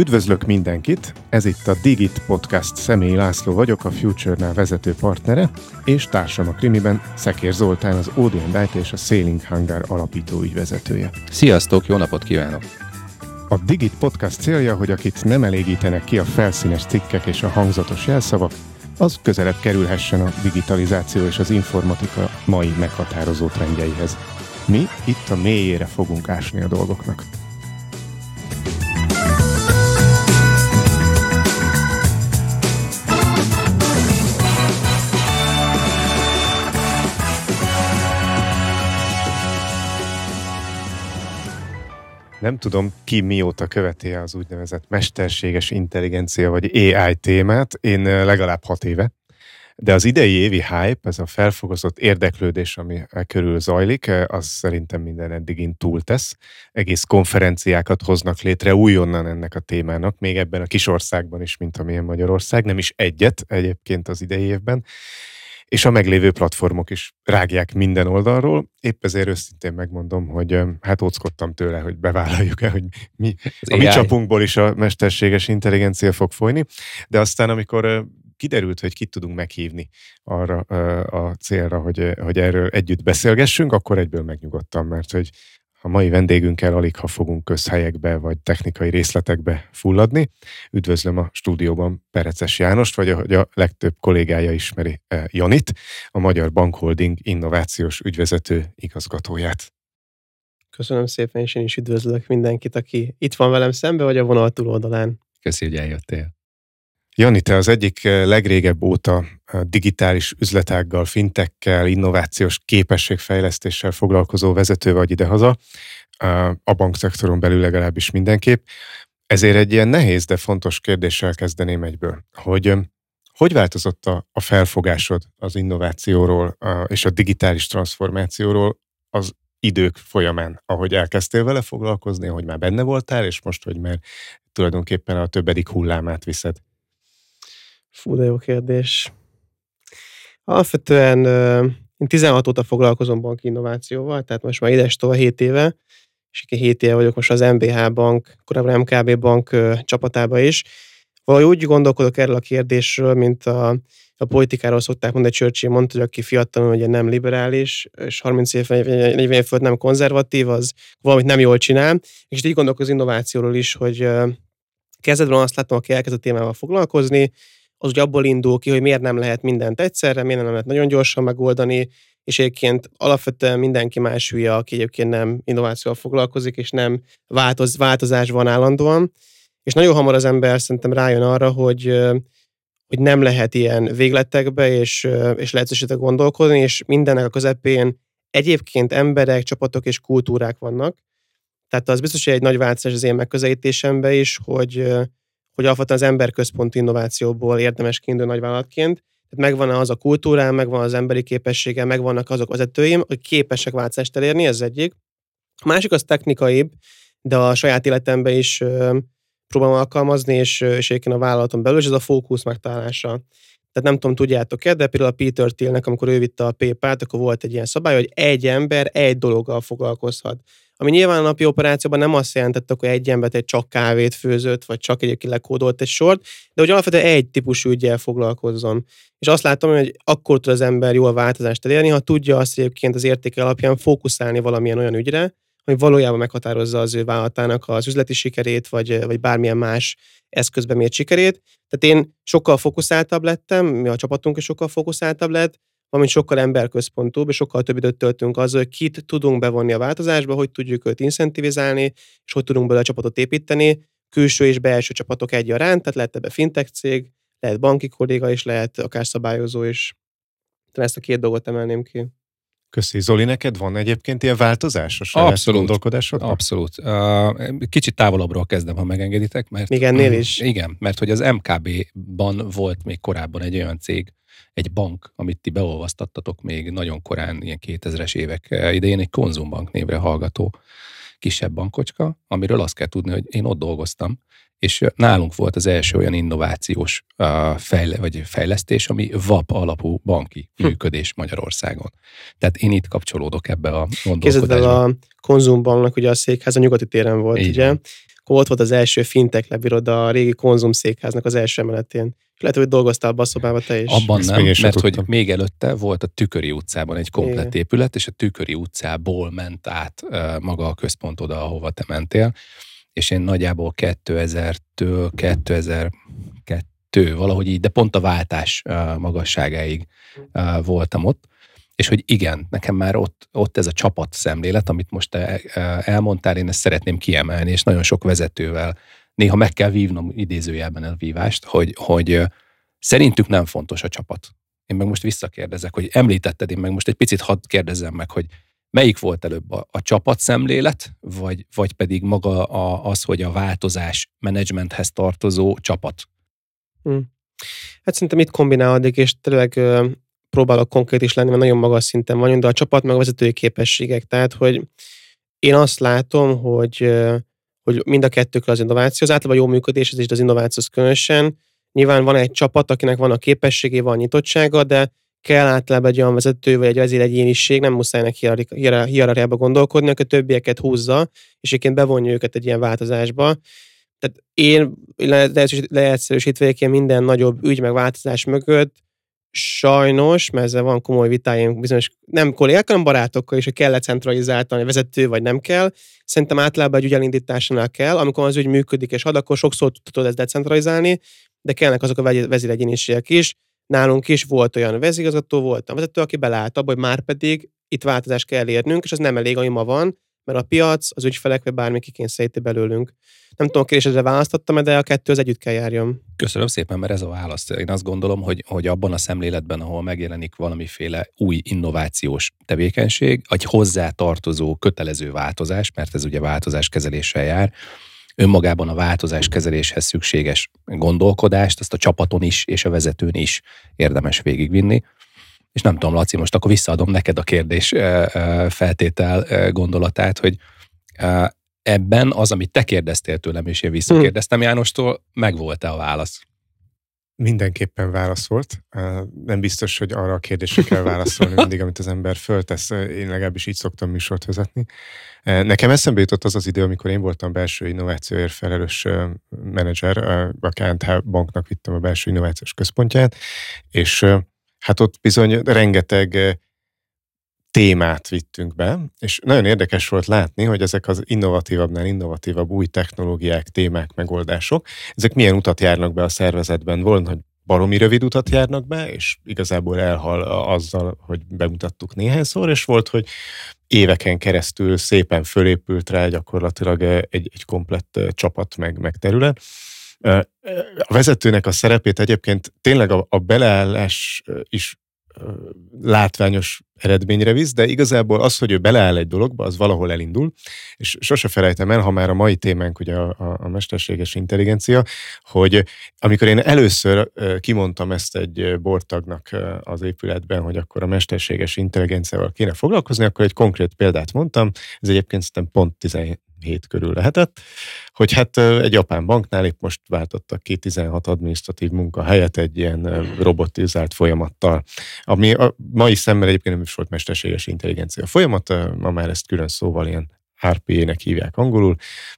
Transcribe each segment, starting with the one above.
Üdvözlök mindenkit! Ez itt a Digit Podcast. Személyi László vagyok, a Future-nál vezető partnere, és társam a krimiben Szekér Zoltán, az Odeon Light és a Sailing Hangar alapító ügyvezetője. Sziasztok, jó napot kívánok! A Digit Podcast célja, hogy akit nem elégítenek ki a felszínes cikkek és a hangzatos jelszavak, az közelebb kerülhessen a digitalizáció és az informatika mai meghatározó trendjeihez. Mi itt a mélyére fogunk ásni a dolgoknak. Nem tudom, ki mióta követi az úgynevezett mesterséges intelligencia vagy AI témát. Én legalább hat éve. De az idei évi hype, ez a felfogozott érdeklődés, ami e körül zajlik, az szerintem minden eddigin túltesz. Egész konferenciákat hoznak létre újonnan ennek a témának, még ebben a kis országban is, mint amilyen Magyarország, nem is egyet egyébként az idei évben és a meglévő platformok is rágják minden oldalról. Épp ezért őszintén megmondom, hogy hát óckodtam tőle, hogy bevállaljuk-e, hogy mi, a mi csapunkból is a mesterséges intelligencia fog folyni, de aztán amikor kiderült, hogy kit tudunk meghívni arra a célra, hogy, hogy erről együtt beszélgessünk, akkor egyből megnyugodtam, mert hogy a mai vendégünkkel alig ha fogunk közhelyekbe vagy technikai részletekbe fulladni. Üdvözlöm a stúdióban Pereces Jánost, vagy ahogy a legtöbb kollégája ismeri eh, Janit, a Magyar Bankholding innovációs ügyvezető igazgatóját. Köszönöm szépen, és én is üdvözlök mindenkit, aki itt van velem szembe, vagy a vonal túloldalán. Köszi, hogy eljöttél. Jani, te az egyik eh, legrégebb óta eh, digitális üzletággal, fintekkel, innovációs képességfejlesztéssel foglalkozó vezető vagy idehaza, eh, a bankszektoron belül legalábbis mindenképp. Ezért egy ilyen nehéz, de fontos kérdéssel kezdeném egyből, hogy hogy változott a, a felfogásod az innovációról és a digitális transformációról az idők folyamán, ahogy elkezdtél vele foglalkozni, ahogy már benne voltál, és most, hogy már tulajdonképpen a többedik hullámát viszed? Fú, de jó kérdés. Alapvetően én 16 óta foglalkozom banki innovációval, tehát most már ides tovább 7 éve, és 7 éve vagyok most az MBH Bank, korábban MKB Bank csapatába is. Valahogy úgy gondolkodok erről a kérdésről, mint a, a politikáról szokták mondani, Churchill mondta, hogy aki fiatalon ugye nem liberális, és 30 év, 40 év fölött nem konzervatív, az valamit nem jól csinál. És így gondolok az innovációról is, hogy kezdetben azt látom, aki elkezd a témával foglalkozni, az ugye abból indul ki, hogy miért nem lehet mindent egyszerre, miért nem lehet nagyon gyorsan megoldani, és egyébként alapvetően mindenki más hülye, aki egyébként nem innovációval foglalkozik, és nem változ, változás van állandóan. És nagyon hamar az ember szerintem rájön arra, hogy, hogy nem lehet ilyen végletekbe és, és lehetőségre gondolkodni, és mindennek a közepén egyébként emberek, csapatok és kultúrák vannak. Tehát az biztos, hogy egy nagy változás az én megközelítésemben is, hogy, hogy alapvetően az emberközponti innovációból érdemes kiindulni nagyvállalatként. Tehát megvan az a kultúrám, megvan az emberi képessége, megvannak azok vezetőim, hogy képesek változást elérni, ez egyik. A másik az technikaibb, de a saját életemben is ö, próbálom alkalmazni, és, és a vállalaton belül, és ez a fókusz megtalálása. Tehát nem tudom, tudjátok-e, de például a Peter Thielnek, amikor ő vitte a PayPal-t, akkor volt egy ilyen szabály, hogy egy ember egy dologgal foglalkozhat. Ami nyilván a napi operációban nem azt jelentette, hogy egy ember egy csak kávét főzött, vagy csak egyébként lekódolt egy sort, de hogy alapvetően egy típusú ügyel foglalkozzon. És azt látom, hogy akkor tud az ember jól változást elérni, ha tudja azt egyébként az értéke alapján fókuszálni valamilyen olyan ügyre, hogy valójában meghatározza az ő vállalatának az üzleti sikerét, vagy, vagy bármilyen más eszközben mért sikerét. Tehát én sokkal fókuszáltabb lettem, mi a csapatunk is sokkal fókuszáltabb lett, valamint sokkal emberközpontúbb, és sokkal több időt töltünk azzal, hogy kit tudunk bevonni a változásba, hogy tudjuk őt incentivizálni, és hogy tudunk bele a csapatot építeni, külső és belső csapatok egyaránt, tehát lehet ebbe fintech cég, lehet banki kolléga is, lehet akár szabályozó is. Tehát ezt a két dolgot emelném ki. Köszi. Zoli, neked van egyébként ilyen változás a saját abszolút, gondolkodásodban? Abszolút. Kicsit távolabbról kezdem, ha megengeditek. Mert, még ennél is? Igen, mert hogy az MKB-ban volt még korábban egy olyan cég, egy bank, amit ti beolvasztattatok még nagyon korán, ilyen 2000-es évek idején, egy konzumbank névre hallgató kisebb bankocska, amiről azt kell tudni, hogy én ott dolgoztam, és nálunk volt az első olyan innovációs uh, fejle, vagy fejlesztés, ami VAP alapú banki hm. működés Magyarországon. Tehát én itt kapcsolódok ebbe a gondolkodásba. Kézzel a konzumbanknak ugye a székház a nyugati téren volt, Így ugye? Van. akkor ott volt az első fintech lebiroda a régi konzumszékháznak az első emeletén. Lehet, hogy dolgoztál abban a szobában te is. Abban Ezt nem, mert hogy tudtam. még előtte volt a Tüköri utcában egy komplet Igen. épület, és a Tüköri utcából ment át maga a központ oda, ahova te mentél, és én nagyjából 2000-től 2002, valahogy így, de pont a váltás magasságáig voltam ott, és hogy igen, nekem már ott, ott ez a csapat szemlélet, amit most te ö, elmondtál, én ezt szeretném kiemelni, és nagyon sok vezetővel néha meg kell vívnom idézőjelben a vívást, hogy, hogy szerintük nem fontos a csapat. Én meg most visszakérdezek, hogy említetted, én meg most egy picit hadd kérdezzem meg, hogy melyik volt előbb a, a csapatszemlélet, vagy, vagy pedig maga a, az, hogy a változás menedzsmenthez tartozó csapat? Hát szerintem itt kombinálódik, és tényleg ö, próbálok konkrét is lenni, mert nagyon magas szinten vagyunk, de a csapat meg a vezetői képességek. Tehát, hogy én azt látom, hogy, ö, hogy mind a kettőkre az innováció, az általában jó működés, ez is az innováció különösen. Nyilván van egy csapat, akinek van a képességé, van a nyitottsága, de kell általában egy olyan vezető, vagy egy vezéregyéniség, nem muszáj neki hierarchi- hier- hierarchiába gondolkodni, aki a többieket húzza, és egyébként bevonja őket egy ilyen változásba. Tehát én le- leegyszerűs- leegyszerűsítve ilyen minden nagyobb ügy meg változás mögött sajnos, mert ezzel van komoly vitáim bizonyos, nem kollégák, hanem barátokkal is, hogy kell centralizáltani, vezető vagy nem kell. Szerintem általában egy ügy kell, amikor az ügy működik és ad, akkor sokszor tudod ezt decentralizálni, de kellnek azok a vezéregyéniségek is. Nálunk is volt olyan vezigazgató, volt a vezető, aki beleállt abba, hogy már pedig itt változást kell érnünk, és az nem elég, ami ma van, mert a piac, az ügyfelek, vagy bármi kikényszeríti belőlünk. Nem tudom, a kérdésedre választottam, de a kettő az együtt kell járjon. Köszönöm szépen, mert ez a válasz. Én azt gondolom, hogy, hogy abban a szemléletben, ahol megjelenik valamiféle új innovációs tevékenység, egy hozzá tartozó kötelező változás, mert ez ugye változás kezeléssel jár, önmagában a változás kezeléshez szükséges gondolkodást, azt a csapaton is és a vezetőn is érdemes végigvinni. És nem tudom, Laci, most akkor visszaadom neked a kérdés feltétel gondolatát, hogy ebben az, amit te kérdeztél tőlem, és én visszakérdeztem Jánostól, megvolt-e a válasz? Mindenképpen válaszolt. Nem biztos, hogy arra a kérdésre kell válaszolni mindig, amit az ember föltesz. Én legalábbis így szoktam műsort vezetni. Nekem eszembe jutott az az idő, amikor én voltam belső innovációért felelős menedzser, a KNTH banknak vittem a belső innovációs központját, és hát ott bizony rengeteg témát vittünk be, és nagyon érdekes volt látni, hogy ezek az innovatívabbnál innovatívabb új technológiák, témák, megoldások, ezek milyen utat járnak be a szervezetben. Volt, hogy baromi rövid utat járnak be, és igazából elhal azzal, hogy bemutattuk néhányszor, és volt, hogy éveken keresztül szépen fölépült rá gyakorlatilag egy, egy komplett csapat meg, meg terület. A vezetőnek a szerepét egyébként tényleg a, a beleállás is látványos eredményre visz, de igazából az, hogy ő beleáll egy dologba, az valahol elindul, és sose felejtem el, ha már a mai témánk ugye a, a, a mesterséges intelligencia, hogy amikor én először kimondtam ezt egy bortagnak az épületben, hogy akkor a mesterséges intelligenciával kéne foglalkozni, akkor egy konkrét példát mondtam, ez egyébként szerintem pont 17 körül lehetett, hogy hát egy japán banknál épp most váltottak ki 16 adminisztratív munkahelyet egy ilyen robotizált folyamattal, ami a mai szemmel egyébként nem is volt mesterséges intelligencia folyamat, ma már ezt külön szóval ilyen RPA-nek hívják angolul,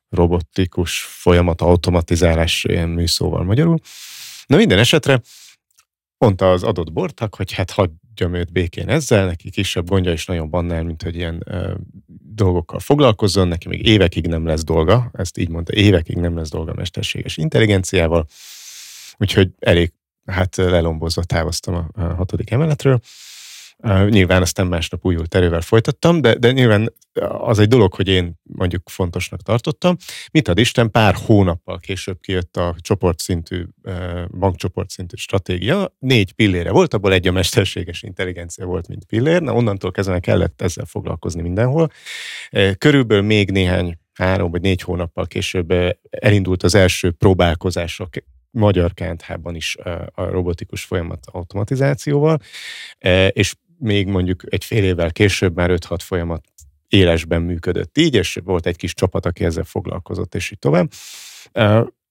robotikus folyamat automatizálás ilyen műszóval magyarul. Na minden esetre mondta az adott bortak, hogy hát hagyjam őt békén ezzel, neki kisebb gondja is nagyon bannál, mint hogy ilyen ö, dolgokkal foglalkozzon, neki még évekig nem lesz dolga, ezt így mondta, évekig nem lesz dolga mesterséges intelligenciával, úgyhogy elég hát lelombozva távoztam a hatodik emeletről. Nyilván aztán másnap újult erővel folytattam, de, de nyilván az egy dolog, hogy én mondjuk fontosnak tartottam. Mit ad Isten, pár hónappal később kijött a csoportszintű, bankcsoportszintű stratégia. Négy pillére volt, abból egy a mesterséges intelligencia volt, mint pillér. Na, onnantól kezdve kellett ezzel foglalkozni mindenhol. Körülbelül még néhány három vagy négy hónappal később elindult az első próbálkozások magyar KNTH-ban is a robotikus folyamat automatizációval, és még mondjuk egy fél évvel később már 5-6 folyamat élesben működött így, és volt egy kis csapat, aki ezzel foglalkozott, és így tovább.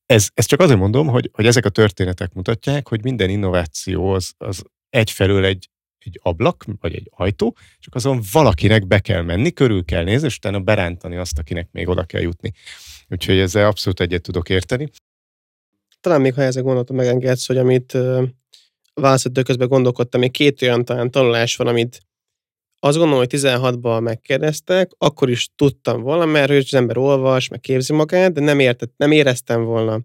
Ez, ez csak azért mondom, hogy, hogy ezek a történetek mutatják, hogy minden innováció az, az egyfelől egy, egy ablak, vagy egy ajtó, csak azon valakinek be kell menni, körül kell nézni, és utána berántani azt, akinek még oda kell jutni. Úgyhogy ezzel abszolút egyet tudok érteni. Talán még ha ezzel gondolatot megengedsz, hogy amit választott közben gondolkodtam, még két olyan talán tanulás van, amit azt gondolom, hogy 16-ban megkérdeztek, akkor is tudtam volna, mert az ember olvas, meg képzi magát, de nem, értett, nem éreztem volna.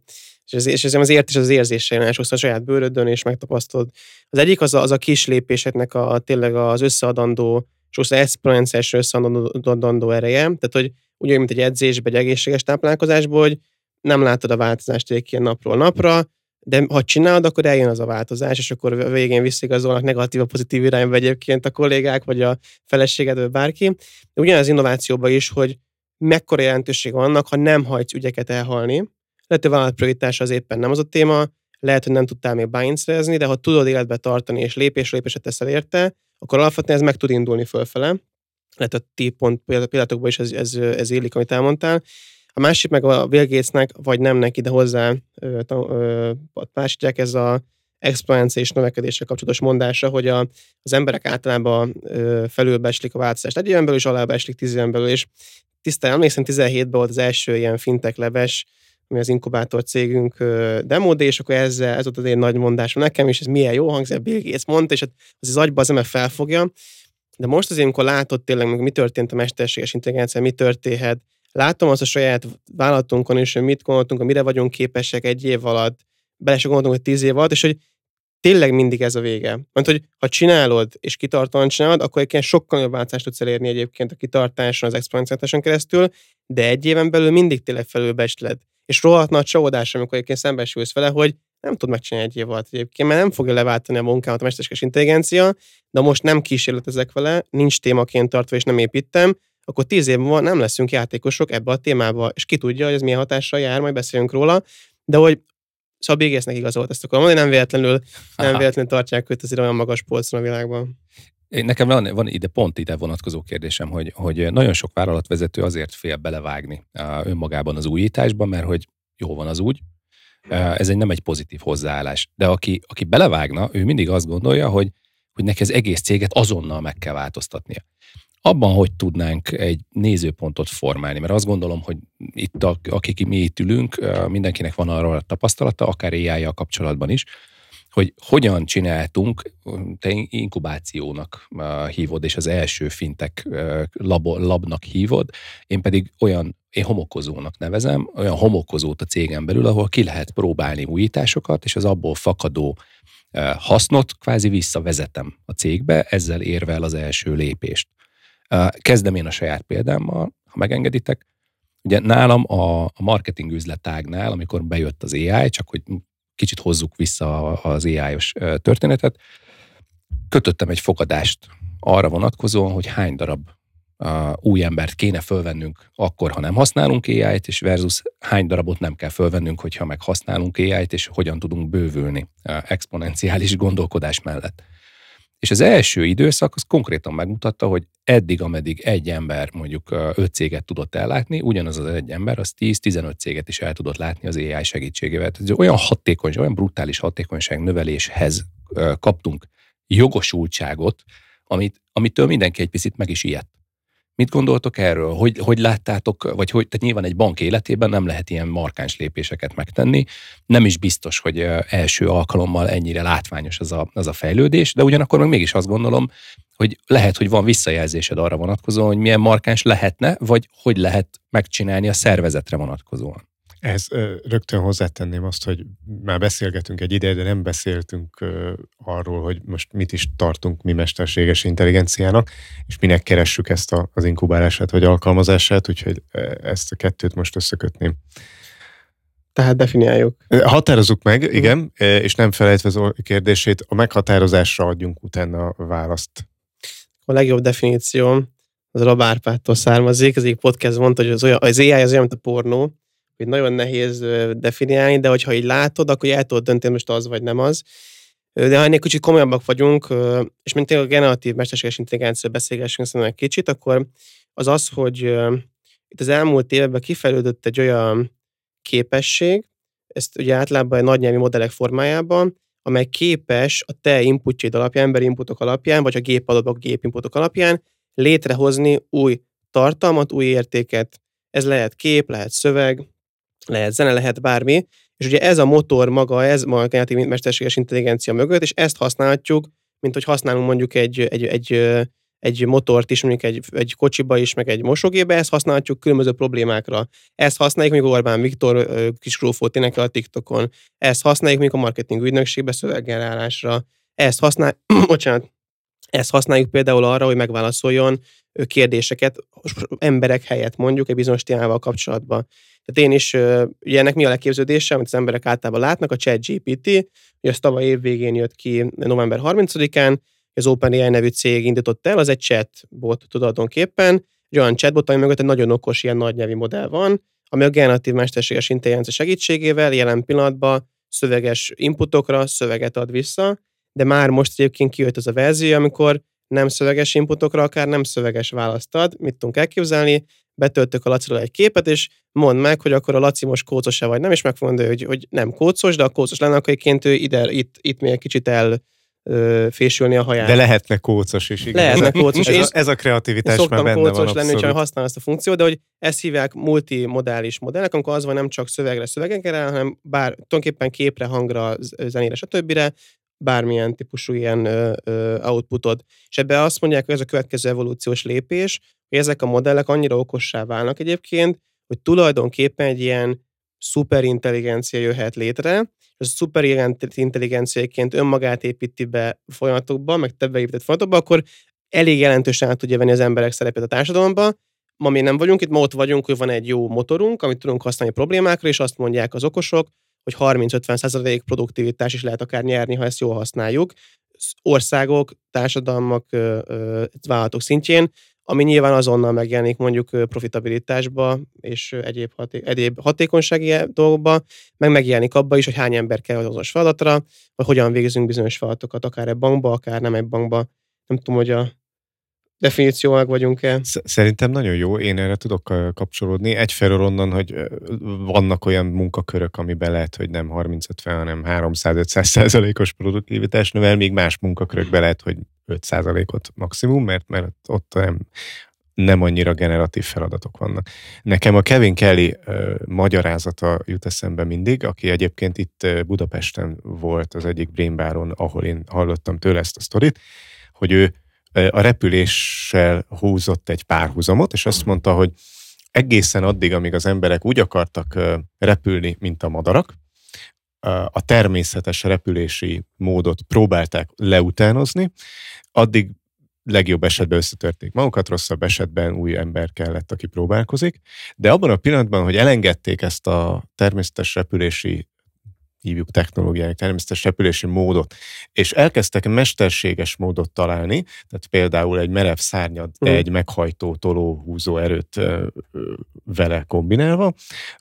És ez, és ez az ért is az érzéseim, sokszor a saját bőrödön, és megtapasztolod. Az egyik az a, az a kis lépéseknek a, tényleg az összeadandó, sokszor exponenciális összeadandó ereje. Tehát, hogy úgy, mint egy edzésben, egy egészséges táplálkozásból, hogy nem látod a változást egy ilyen napról napra, de ha csinálod, akkor eljön az a változás, és akkor a végén visszigazolnak negatív, a pozitív irányba egyébként a kollégák, vagy a feleséged, vagy bárki. De ugyanaz innovációban is, hogy mekkora jelentőség vannak, ha nem hagysz ügyeket elhalni. Lehet, hogy vállalat prioritás az éppen nem az a téma, lehet, hogy nem tudtál még buy szerezni, de ha tudod életbe tartani, és lépés lépésre teszel érte, akkor alapvetően ez meg tud indulni fölfele. Lehet, a ti pont példátokban is ez, ez, ez élik, amit elmondtál. A másik meg a Bill Gatesnek, vagy nem neki, de hozzá társítják ez a exponenciális növekedéssel kapcsolatos mondása, hogy a, az emberek általában ö, felülbeslik a változást. Egy éven belül is alábeslik tíz éven belül, és tisztán emlékszem, 17-ben volt az első ilyen fintech leves, ami az inkubátor cégünk demo, és akkor ezzel, ez volt az én nagy mondásom nekem, és ez milyen jó hangzik, Bill Gates mondta, és hát az az agyba az ember felfogja. De most azért, amikor látod tényleg, mi történt a mesterséges intelligencia, mi történhet, látom azt a saját vállalatunkon is, hogy mit gondoltunk, mire vagyunk képesek egy év alatt, bele se gondoltunk, hogy tíz év alatt, és hogy tényleg mindig ez a vége. Mert hogy ha csinálod, és kitartóan csinálod, akkor egyébként sokkal nagyobb változást tudsz elérni egyébként a kitartáson, az exponenciálisan keresztül, de egy éven belül mindig tényleg felülbesled. És rohadt nagy csalódás, amikor egyébként szembesülsz vele, hogy nem tud megcsinálni egy év alatt egyébként, mert nem fogja leváltani a munkámat a mesterséges intelligencia, de most nem kísérletezek vele, nincs témaként tartva, és nem építem, akkor tíz év múlva nem leszünk játékosok ebbe a témába, és ki tudja, hogy ez milyen hatással jár, majd beszélünk róla, de hogy Szóval Bégésznek igazolt ezt akkor mondani, nem véletlenül, nem véletlenül tartják őt azért olyan magas polcon a világban. Nekem van, van ide pont ide vonatkozó kérdésem, hogy, hogy nagyon sok vállalatvezető azért fél belevágni önmagában az újításban, mert hogy jó van az úgy, ez egy nem egy pozitív hozzáállás. De aki, aki belevágna, ő mindig azt gondolja, hogy, hogy neki az egész céget azonnal meg kell változtatnia abban, hogy tudnánk egy nézőpontot formálni, mert azt gondolom, hogy itt, akik mi itt ülünk, mindenkinek van arról a tapasztalata, akár ai kapcsolatban is, hogy hogyan csináltunk, te inkubációnak hívod, és az első fintek lab, labnak hívod, én pedig olyan, én homokozónak nevezem, olyan homokozót a cégen belül, ahol ki lehet próbálni újításokat, és az abból fakadó hasznot kvázi visszavezetem a cégbe, ezzel érvel az első lépést. Kezdem én a saját példámmal, ha megengeditek. Ugye nálam a, marketing üzletágnál, amikor bejött az AI, csak hogy kicsit hozzuk vissza az AI-os történetet, kötöttem egy fogadást arra vonatkozóan, hogy hány darab új embert kéne fölvennünk akkor, ha nem használunk AI-t, és versus hány darabot nem kell fölvennünk, hogyha meg használunk AI-t, és hogyan tudunk bővülni exponenciális gondolkodás mellett. És az első időszak az konkrétan megmutatta, hogy eddig, ameddig egy ember mondjuk öt céget tudott ellátni, ugyanaz az egy ember az 10-15 céget is el tudott látni az AI segítségével. Tehát olyan hatékony, olyan brutális hatékonyság növeléshez kaptunk jogosultságot, amit, amitől mindenki egy picit meg is ijedt. Mit gondoltok erről? Hogy, hogy láttátok, vagy hogy, tehát nyilván egy bank életében nem lehet ilyen markáns lépéseket megtenni. Nem is biztos, hogy első alkalommal ennyire látványos az a, az a fejlődés, de ugyanakkor meg mégis azt gondolom, hogy lehet, hogy van visszajelzésed arra vonatkozóan, hogy milyen markáns lehetne, vagy hogy lehet megcsinálni a szervezetre vonatkozóan. Ez rögtön hozzátenném azt, hogy már beszélgetünk egy ideje, de nem beszéltünk arról, hogy most mit is tartunk mi mesterséges intelligenciának, és minek keressük ezt a, az inkubálását vagy alkalmazását, úgyhogy ezt a kettőt most összekötném. Tehát definiáljuk. Határozzuk meg, mhm. igen, és nem felejtve az kérdését, a meghatározásra adjunk utána a választ. A legjobb definíció az Rabárpától származik, az egyik podcast mondta, hogy az, olyan, az AI az olyan, mint a pornó, hogy nagyon nehéz definiálni, de hogyha így látod, akkor el tudod dönteni, most az vagy nem az. De ha ennél kicsit komolyabbak vagyunk, és mint a generatív mesterséges intelligencia beszélgessünk szerintem egy kicsit, akkor az az, hogy itt az elmúlt években kifejlődött egy olyan képesség, ezt ugye általában egy nagy modellek formájában, amely képes a te inputjaid alapján, emberi inputok alapján, vagy a gép adatban gép inputok alapján létrehozni új tartalmat, új értéket. Ez lehet kép, lehet szöveg, lehet zene, lehet bármi, és ugye ez a motor maga, ez maga a kreatív mesterséges intelligencia mögött, és ezt használhatjuk, mint hogy használunk mondjuk egy, egy, egy, egy motort is, mondjuk egy, egy kocsiba is, meg egy mosógébe, ezt használhatjuk különböző problémákra. Ezt használjuk mondjuk Orbán Viktor kis krófót énekel a TikTokon. Ezt használjuk mondjuk a marketing ügynökségbe szöveggenerálásra. Ezt használ, bocsánat, ezt használjuk például arra, hogy megválaszoljon kérdéseket emberek helyett mondjuk egy bizonyos témával kapcsolatban. Tehát én is, ugye ennek mi a leképződése, amit az emberek általában látnak, a chat GPT, ugye ez tavaly év végén jött ki november 30-án, az OpenAI nevű cég indított el, az egy chatbot tulajdonképpen, egy olyan chatbot, ami mögött egy nagyon okos ilyen nagy nyelvi modell van, ami a generatív mesterséges intelligencia segítségével jelen pillanatban szöveges inputokra szöveget ad vissza, de már most egyébként kijött az a verzió, amikor nem szöveges inputokra, akár nem szöveges választ ad. Mit tudunk elképzelni? Betöltök a Laciról egy képet, és mondd meg, hogy akkor a Laci most kócos-e vagy nem, és meg fogom hogy, hogy nem kócos, de a kócos lenne, akkor egyébként ő ide, itt, itt még egy kicsit el fésülni a haját. De lehetne kócos is, igen. Lehetne kócos. ez, a, ez a kreativitás már benne kócos van lenni, hogyha használom ezt a funkciót, de hogy ezt hívják multimodális modellnek, amikor az van nem csak szövegre, szövegekre, hanem bár tulajdonképpen képre, hangra, zenére, stb bármilyen típusú ilyen ö, outputot. És ebbe azt mondják, hogy ez a következő evolúciós lépés, hogy ezek a modellek annyira okossá válnak egyébként, hogy tulajdonképpen egy ilyen szuperintelligencia jöhet létre, és a szuperintelligenciaként önmagát építi be folyamatokba, meg te beépített folyamatokba, akkor elég jelentősen át tudja venni az emberek szerepét a társadalomba. Ma mi nem vagyunk itt, ma ott vagyunk, hogy van egy jó motorunk, amit tudunk használni problémákra, és azt mondják az okosok, hogy 30-50 produktivitás is lehet akár nyerni, ha ezt jól használjuk. Országok, társadalmak, vállalatok szintjén, ami nyilván azonnal megjelenik mondjuk profitabilitásba és egyéb, haté- egyéb hatékonysági dolgokba, meg megjelenik abba is, hogy hány ember kell az azonos feladatra, vagy hogyan végzünk bizonyos feladatokat, akár egy bankba, akár nem egy bankba. Nem tudom, hogy a definícióak vagyunk-e? Szerintem nagyon jó, én erre tudok kapcsolódni. Egyfelől onnan, hogy vannak olyan munkakörök, amiben lehet, hogy nem 30-50, hanem 300-500 százalékos produktivitás növel, még más munkakörökben lehet, hogy 5 százalékot maximum, mert, mert ott nem, nem annyira generatív feladatok vannak. Nekem a Kevin Kelly uh, magyarázata jut eszembe mindig, aki egyébként itt Budapesten volt az egyik Brainbaron, ahol én hallottam tőle ezt a sztorit, hogy ő a repüléssel húzott egy párhuzamot, és azt mondta, hogy egészen addig, amíg az emberek úgy akartak repülni, mint a madarak, a természetes repülési módot próbálták leutánozni, addig legjobb esetben összetörték magukat, rosszabb esetben új ember kellett, aki próbálkozik, de abban a pillanatban, hogy elengedték ezt a természetes repülési hívjuk technológiának, természetes repülési módot, és elkezdtek mesterséges módot találni, tehát például egy merev szárnyad, de mm. egy meghajtó, toló, húzó erőt vele kombinálva,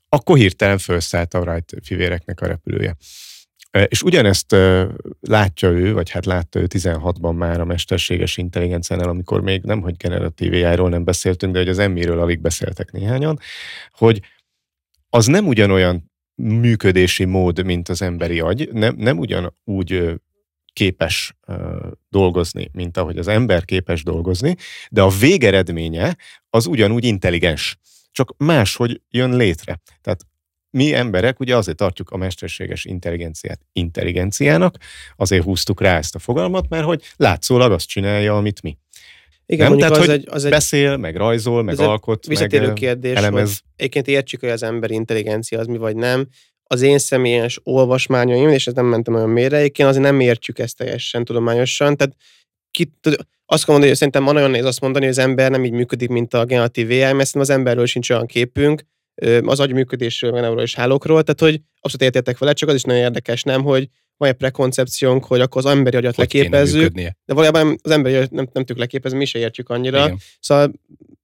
akkor hirtelen felszállt a Wright fivéreknek a repülője. És ugyanezt látja ő, vagy hát látta ő 16-ban már a mesterséges intelligenciánál, amikor még nem, hogy generatív AI-ról nem beszéltünk, de hogy az emmiről alig beszéltek néhányan, hogy az nem ugyanolyan működési mód, mint az emberi agy. Nem, nem ugyanúgy képes dolgozni, mint ahogy az ember képes dolgozni, de a végeredménye az ugyanúgy intelligens, csak máshogy jön létre. Tehát mi emberek ugye azért tartjuk a mesterséges intelligenciát intelligenciának, azért húztuk rá ezt a fogalmat, mert hogy látszólag azt csinálja, amit mi. Igen, nem? Tehát, az hogy egy, az egy, beszél, meg rajzol, meg alkot, visszatérő meg kérdés, elemez. Hogy egyébként értsük, hogy az emberi intelligencia az mi vagy nem. Az én személyes olvasmányaim, és ez nem mentem olyan mélyre, egyébként azért nem értjük ezt teljesen tudományosan. Tehát ki, azt mondani, hogy szerintem nagyon nehéz azt mondani, hogy az ember nem így működik, mint a generatív AI, mert az emberről sincs olyan képünk, az agy működésről, meg és hálókról, tehát hogy abszolút értétek vele, csak az is nagyon érdekes, nem, hogy van egy prekoncepciónk, hogy akkor az emberi agyat hogy leképezzük, de valójában az emberi agyat nem, nem tudjuk leképezni, mi se értjük annyira. Igen. Szóval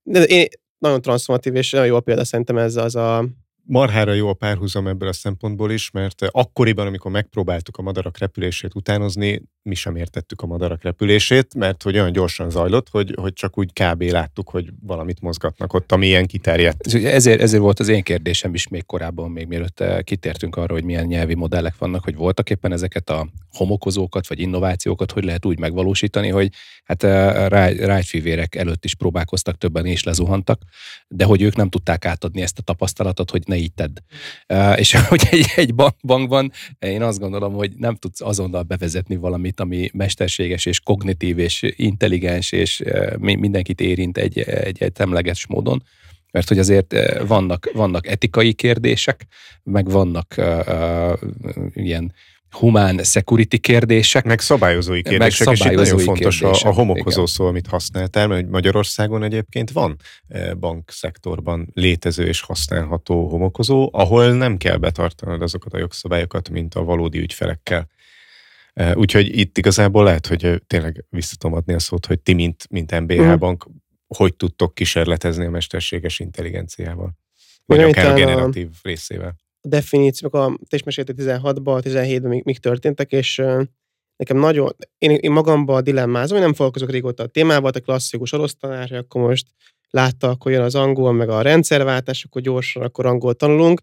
de én, nagyon transformatív, és nagyon jó példa szerintem ez az a marhára jó a párhuzam ebből a szempontból is, mert akkoriban, amikor megpróbáltuk a madarak repülését utánozni, mi sem értettük a madarak repülését, mert hogy olyan gyorsan zajlott, hogy, hogy csak úgy kb. láttuk, hogy valamit mozgatnak ott, ami ilyen kiterjedt. Ezért, ezért volt az én kérdésem is még korábban, még mielőtt eh, kitértünk arra, hogy milyen nyelvi modellek vannak, hogy voltak éppen ezeket a homokozókat, vagy innovációkat, hogy lehet úgy megvalósítani, hogy hát eh, rájfivérek előtt is próbálkoztak, többen és lezuhantak, de hogy ők nem tudták átadni ezt a tapasztalatot, hogy ne így tedd. Eh, és hogy egy, egy bankban én azt gondolom, hogy nem tudsz azonnal bevezetni valamit, ami mesterséges és kognitív és intelligens és mindenkit érint egy, egy, egy temleges módon, mert hogy azért vannak, vannak etikai kérdések, meg vannak uh, uh, ilyen humán security kérdések. Meg szabályozói kérdések, meg szabályozói és itt nagyon fontos kérdések, a, a homokozó szó, amit használtál, mert Magyarországon egyébként van bankszektorban létező és használható homokozó, ahol nem kell betartanod azokat a jogszabályokat, mint a valódi ügyfelekkel. Úgyhogy itt igazából lehet, hogy tényleg visszatom adni a szót, hogy ti, mint, mint MBH. Mhm. bank, hogy tudtok kísérletezni a mesterséges intelligenciával? Vagy akár a generatív a részével. A definíciók, a, te is meséltél 16-ban, 17-ben mik, mik történtek, és nekem nagyon, én, én magamban dilemmázom, én nem foglalkozok régóta a témával, a klasszikus orosz tanár, akkor most látta, akkor jön az angol, meg a rendszerváltás, akkor gyorsan, akkor angol tanulunk,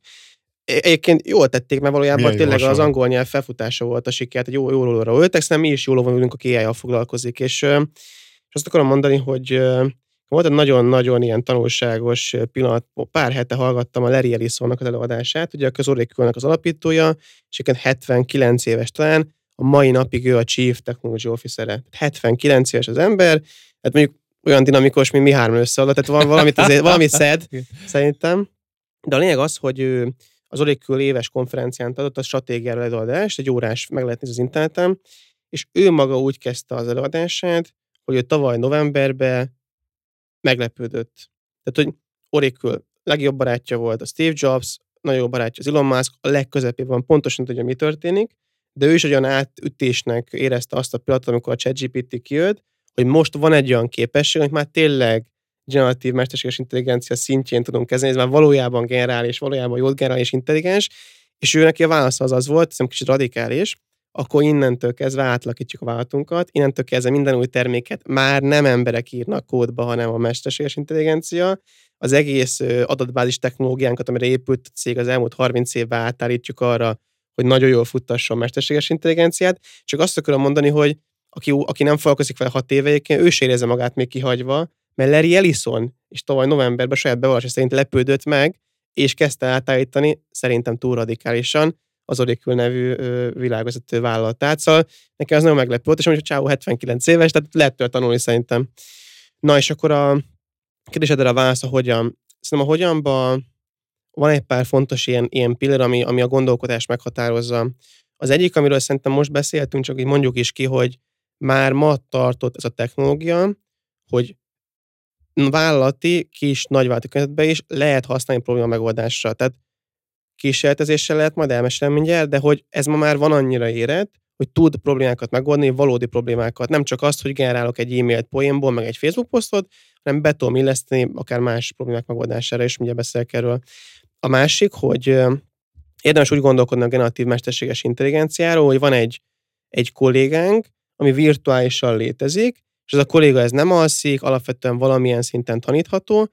Egyébként jól tették, mert valójában Milyen tényleg az angol nyelv felfutása volt a sikert, egy jó, jó róla öltek, szerintem mi is jól ülünk, aki ai foglalkozik. És, és azt akarom mondani, hogy volt egy nagyon-nagyon ilyen tanulságos pillanat, pár hete hallgattam a Larry Ellisonnak az előadását, ugye a közorékülnek az alapítója, és 79 éves talán, a mai napig ő a Chief Technology Officer-e. 79 éves az ember, hát mondjuk olyan dinamikus, mint mi három összeadott, tehát van valamit, azért, valami szed, szerintem. De a lényeg az, hogy ő az Oracle éves konferencián adott a stratégiára előadást, egy órás meg lehet nézni az interneten, és ő maga úgy kezdte az előadását, hogy ő tavaly novemberben meglepődött. Tehát, hogy Oracle legjobb barátja volt a Steve Jobs, nagyon barátja az Elon Musk, a legközepében pontosan tudja, mi történik, de ő is olyan átütésnek érezte azt a pillanatot, amikor a ChatGPT kijött, hogy most van egy olyan képesség, hogy már tényleg generatív mesterséges intelligencia szintjén tudunk kezelni, ez már valójában generális, valójában jó generális intelligens, és ő neki a válasz az az volt, szerintem kicsit radikális, akkor innentől kezdve átlakítjuk a vállalatunkat, innentől kezdve minden új terméket már nem emberek írnak kódba, hanem a mesterséges intelligencia. Az egész adatbázis technológiánkat, amire épült a cég az elmúlt 30 évben átállítjuk arra, hogy nagyon jól futtasson a mesterséges intelligenciát. Csak azt akarom mondani, hogy aki, aki nem foglalkozik vele hat éve, ő se érezze magát még kihagyva, mert Larry Ellison is tavaly novemberben saját bevallása szerint lepődött meg, és kezdte átállítani, szerintem túl radikálisan, az Oracle nevű világvezető vállalatát. Szóval nekem az nagyon meglepő volt, és mondjuk Csáó 79 éves, tehát lehet tőle tanulni szerintem. Na és akkor a kérdésedre a válasz a hogyan. Szerintem a hogyanban van egy pár fontos ilyen, ilyen pillanat, ami, ami a gondolkodást meghatározza. Az egyik, amiről szerintem most beszéltünk, csak így mondjuk is ki, hogy már ma tartott ez a technológia, hogy vállalati kis nagyvállalati környezetben is lehet használni probléma megoldásra. Tehát kísérletezéssel lehet majd elmesélni mindjárt, de hogy ez ma már van annyira érett, hogy tud problémákat megoldani, valódi problémákat. Nem csak azt, hogy generálok egy e-mailt poénból, meg egy Facebook posztot, hanem be tudom illeszteni akár más problémák megoldására, és mindjárt beszélek erről. A másik, hogy érdemes úgy gondolkodni a generatív mesterséges intelligenciáról, hogy van egy, egy kollégánk, ami virtuálisan létezik, és ez a kolléga ez nem alszik, alapvetően valamilyen szinten tanítható,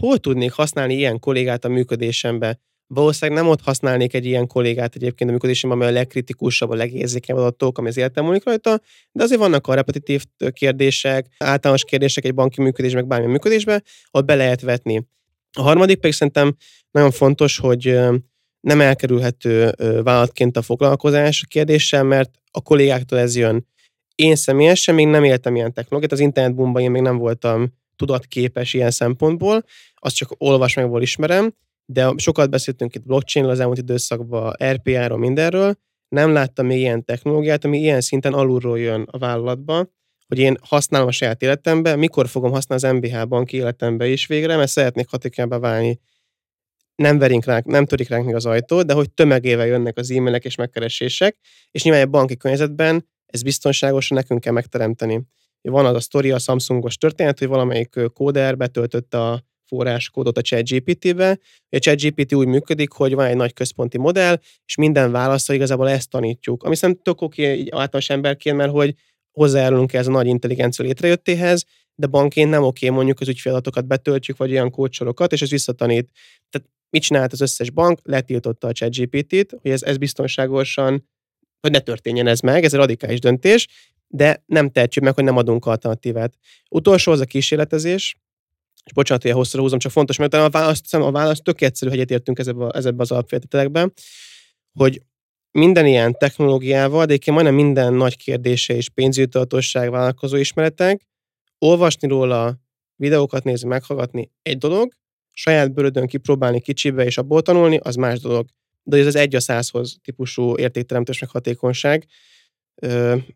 hol tudnék használni ilyen kollégát a működésembe? Valószínűleg nem ott használnék egy ilyen kollégát egyébként a működésemben, amely a legkritikusabb, a legérzékenyebb adatok, ami az életem múlik rajta, de azért vannak a repetitív kérdések, általános kérdések egy banki működésben, meg bármilyen működésbe, ahol be lehet vetni. A harmadik pedig szerintem nagyon fontos, hogy nem elkerülhető vállalatként a foglalkozás kérdéssel, mert a kollégáktól ez jön. Én személyesen még nem éltem ilyen technológiát, az internetbumban én még nem voltam tudatképes ilyen szempontból, azt csak olvasmányból ismerem, de sokat beszéltünk itt blockchainról az elmúlt időszakban, RPA-ról, mindenről, nem láttam még ilyen technológiát, ami ilyen szinten alulról jön a vállalatba, hogy én használom a saját életemben, mikor fogom használni az MBH banki életembe is végre, mert szeretnék hatékonyabbá válni. Nem verink ránk, nem törik ránk még az ajtó, de hogy tömegével jönnek az e-mailek és megkeresések, és nyilván egy banki környezetben ez biztonságosan nekünk kell megteremteni. Van az a sztori, a Samsungos történet, hogy valamelyik kóder betöltötte a forráskódot a ChatGPT-be. A ChatGPT úgy működik, hogy van egy nagy központi modell, és minden válaszra igazából ezt tanítjuk. Ami szerintem tök oké így általános emberként, mert hogy hozzájárulunk ez a nagy intelligencia létrejöttéhez, de bankként nem oké, mondjuk az ügyféladatokat betöltjük, vagy olyan kócsorokat, és ez visszatanít. Tehát mit csinált az összes bank? Letiltotta a ChatGPT-t, hogy ez, ez biztonságosan, hogy ne történjen ez meg, ez egy radikális döntés, de nem tehetjük meg, hogy nem adunk alternatívát. Utolsó az a kísérletezés, és bocsánat, hogy hosszúra húzom, csak fontos, mert a választ, a választ tök egyszerű, hogy egyetértünk ezekbe, az alapfeltételekben, hogy minden ilyen technológiával, de egyébként majdnem minden nagy kérdése és pénzügyi tudatosság, vállalkozó ismeretek, olvasni róla, videókat nézni, meghallgatni egy dolog, saját bőrödön kipróbálni kicsibe és abból tanulni, az más dolog. De ez az egy a százhoz típusú értékteremtés meg hatékonyság.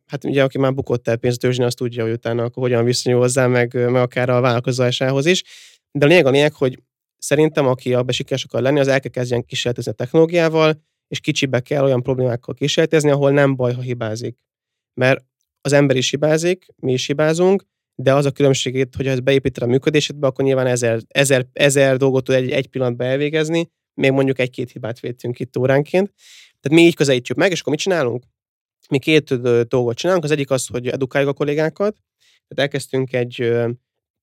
Hát ugye, aki már bukott el pénztőzsni, azt tudja, hogy utána akkor hogyan viszonyul hozzá, meg, meg akár a vállalkozásához is. De a lényeg a lényeg, hogy szerintem, aki a sikeres akar lenni, az el kell kezdjen kísérletezni a technológiával, és kicsibe kell olyan problémákkal kísérletezni, ahol nem baj, ha hibázik. Mert az ember is hibázik, mi is hibázunk, de az a különbség, hogy ha ezt beépíted a működésedbe, akkor nyilván ezer, ezer, ezer dolgot tud egy, egy pillanatban elvégezni, még mondjuk egy-két hibát védtünk itt óránként. Tehát mi így közelítjük meg, és akkor mit csinálunk? Mi két dolgot csinálunk. Az egyik az, hogy edukáljuk a kollégákat. Tehát elkezdtünk egy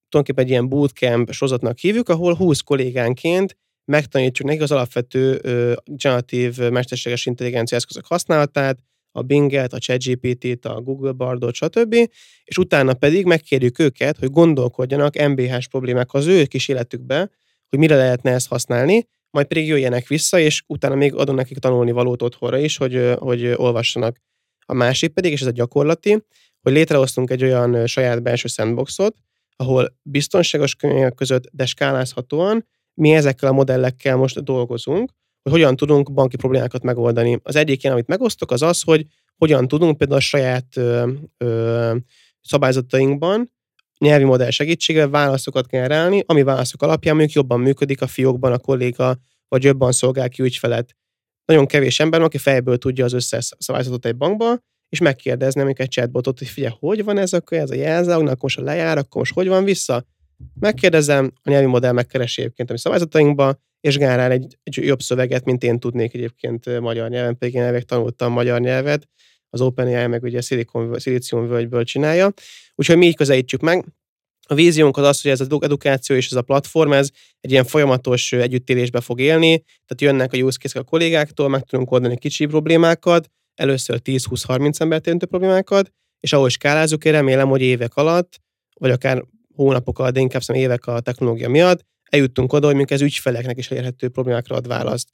tulajdonképpen egy ilyen bootcamp sorozatnak hívjuk, ahol 20 kollégánként megtanítjuk nekik az alapvető generatív mesterséges intelligencia eszközök használatát, a Binget, a ChatGPT-t, a Google Bardot, stb. És utána pedig megkérjük őket, hogy gondolkodjanak MBH-s problémák az ő kis életükbe, hogy mire lehetne ezt használni, majd pedig jöjjenek vissza, és utána még adunk nekik tanulni valót otthonra is, hogy, hogy olvassanak. A másik pedig, és ez a gyakorlati, hogy létrehoztunk egy olyan saját belső sandboxot, ahol biztonságos körülmények között, de skálázhatóan mi ezekkel a modellekkel most dolgozunk, hogy hogyan tudunk banki problémákat megoldani. Az egyik ilyen, amit megosztok, az az, hogy hogyan tudunk például a saját ö, ö, szabályzatainkban nyelvi modell segítségével válaszokat generálni, ami válaszok alapján mondjuk jobban működik a fiókban a kolléga, vagy jobban szolgál ki ügyfelet. Nagyon kevés ember van, aki fejből tudja az összes szabályzatot egy bankba, és megkérdezni amikor egy chatbotot, hogy figyelj, hogy van ez, akkor ez a jelzálog, akkor most a lejár, akkor most hogy van vissza? Megkérdezem, a nyelvi modell megkeresi egyébként a mi szabályzatainkba, és generál egy, egy jobb szöveget, mint én tudnék egyébként magyar nyelven, pedig én tanultam magyar nyelvet, az OpenAI meg ugye a Silicon, Silicon völgyből csinálja. Úgyhogy mi így közelítjük meg. A víziónk az az, hogy ez az edukáció és ez a platform, ez egy ilyen folyamatos együttélésbe fog élni, tehát jönnek a use case a kollégáktól, meg tudunk oldani kicsi problémákat, először 10-20-30 embert érintő problémákat, és ahogy skálázzuk, én remélem, hogy évek alatt, vagy akár hónapok alatt, de inkább évek a technológia miatt, eljuttunk oda, hogy mondjuk ez ügyfeleknek is elérhető problémákra ad választ.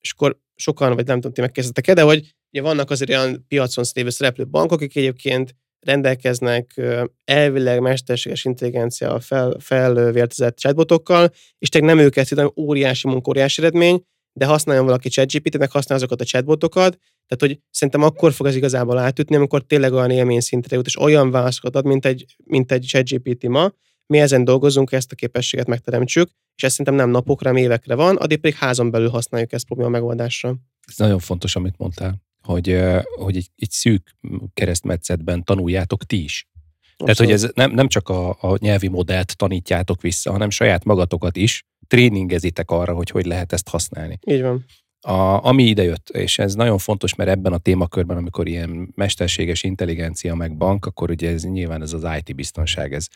És akkor sokan, vagy nem tudom, ti megkezdtek-e, de hogy ugye vannak azért olyan piacon lévő szereplő bankok, akik egyébként rendelkeznek elvileg mesterséges intelligencia fel, felvértezett chatbotokkal, és tényleg nem őket hanem óriási munka, óriási eredmény, de használjon valaki ChatGPT-t, meg használja azokat a chatbotokat, tehát hogy szerintem akkor fog ez igazából átütni, amikor tényleg olyan élmény szintre jut, és olyan válaszokat ad, mint egy, mint egy ChatGPT ma, mi ezen dolgozunk, ezt a képességet megteremtsük, és ez szerintem nem napokra, hanem évekre van, addig pedig házon belül használjuk ezt probléma megoldásra. Ez nagyon fontos, amit mondtál, hogy, hogy egy, egy szűk keresztmetszetben tanuljátok ti is. Abszolút. Tehát, hogy ez nem, nem csak a, a nyelvi modellt tanítjátok vissza, hanem saját magatokat is tréningezitek arra, hogy hogy lehet ezt használni. Így van. A, ami idejött, és ez nagyon fontos, mert ebben a témakörben, amikor ilyen mesterséges intelligencia meg bank, akkor ugye ez nyilván ez az IT biztonság, ez,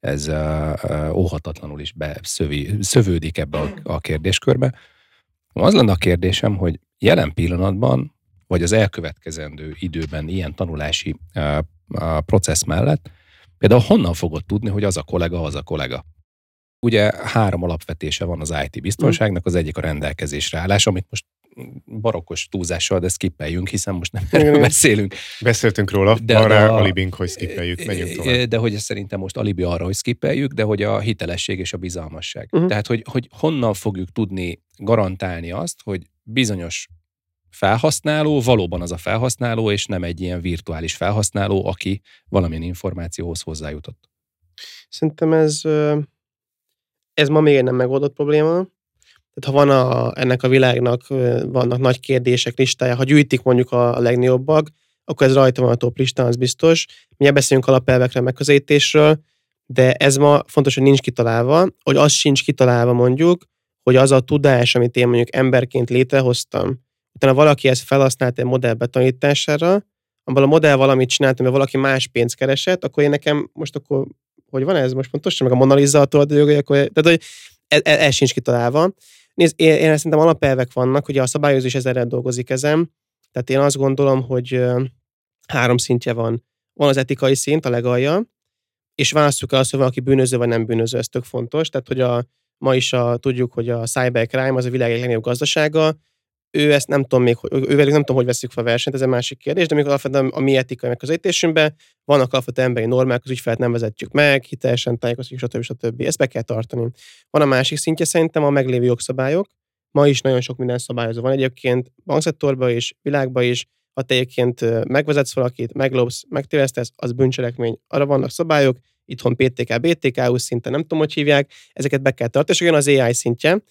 ez uh, óhatatlanul is beszövi, szövődik ebbe a, a kérdéskörbe. Az lenne a kérdésem, hogy jelen pillanatban, vagy az elkövetkezendő időben ilyen tanulási processz mellett, például honnan fogod tudni, hogy az a kollega az a kollega? Ugye három alapvetése van az IT biztonságnak, az egyik a rendelkezésre állás, amit most barokkos túlzással, de skippeljünk, hiszen most nem erről beszélünk. Beszéltünk róla, de arra a, alibink, hogy skippeljük, menjünk tovább. De hogy szerintem most alibi arra, hogy skippeljük, de hogy a hitelesség és a bizalmasság. Uh-huh. Tehát, hogy, hogy honnan fogjuk tudni garantálni azt, hogy bizonyos felhasználó valóban az a felhasználó, és nem egy ilyen virtuális felhasználó, aki valamilyen információhoz hozzájutott. Szerintem ez, ez ma még egy nem megoldott probléma. Tehát ha van a, ennek a világnak vannak nagy kérdések listája, ha gyűjtik mondjuk a, a legnagyobbak, akkor ez rajta van a top listán, az biztos. Mi beszélünk alapelvekre, megközelítésről, de ez ma fontos, hogy nincs kitalálva, hogy az sincs kitalálva mondjuk, hogy az a tudás, amit én mondjuk emberként létrehoztam, utána valaki ezt felhasznált egy modell betanítására, abban a modell valamit csinált, mert valaki más pénzt keresett, akkor én nekem most akkor, hogy van ez most pontosan, meg a Mona Lisa a jogai, akkor, tehát hogy ez, ez, ez sincs kitalálva. Nézd, én, én szerintem alapelvek vannak, hogy a szabályozás ezerrel dolgozik ezen, tehát én azt gondolom, hogy három szintje van. Van az etikai szint, a legalja, és választjuk el azt, hogy valaki bűnöző vagy nem bűnöző, ez tök fontos. Tehát, hogy a, ma is a, tudjuk, hogy a cybercrime az a világ legnagyobb gazdasága, ő ezt nem tudom még, ővelük nem tudom, hogy veszük fel a versenyt, ez egy másik kérdés, de még alapvetően a mi etikai megközelítésünkben vannak alapvetően emberi normák, az ügyfelet nem vezetjük meg, hitelesen tájékoztatjuk, stb. stb. Ezt be kell tartani. Van a másik szintje szerintem a meglévő jogszabályok. Ma is nagyon sok minden szabályozó van egyébként, bankszektorban is, világban is, ha te egyébként megvezetsz valakit, meglopsz, megtévesztesz, az bűncselekmény. Arra vannak szabályok, itthon PTK, BTK, szinten nem tudom, hogy hívják, ezeket be kell tartani, és olyan az AI szintje,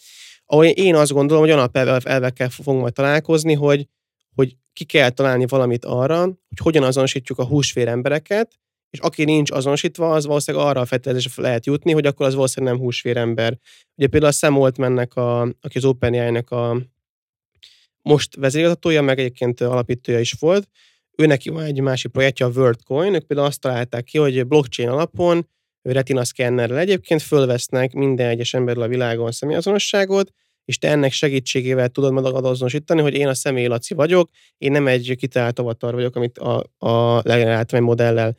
ahol én azt gondolom, hogy alapelvekkel fogunk majd találkozni, hogy, hogy ki kell találni valamit arra, hogy hogyan azonosítjuk a húsvér embereket, és aki nincs azonosítva, az valószínűleg arra a feltételezésre lehet jutni, hogy akkor az valószínűleg nem húsvér ember. Ugye például a Sam Altmannek, a, aki az OpenAI-nek a most vezérigazgatója, meg egyébként alapítója is volt, ő neki van egy másik projektje, a WorldCoin, ők például azt találták ki, hogy blockchain alapon, retina szkennerrel egyébként fölvesznek minden egyes emberről a világon személyazonosságot, és te ennek segítségével tudod magad hogy én a személy Laci vagyok, én nem egy kitalált avatar vagyok, amit a, a legeneráltam egy modellel.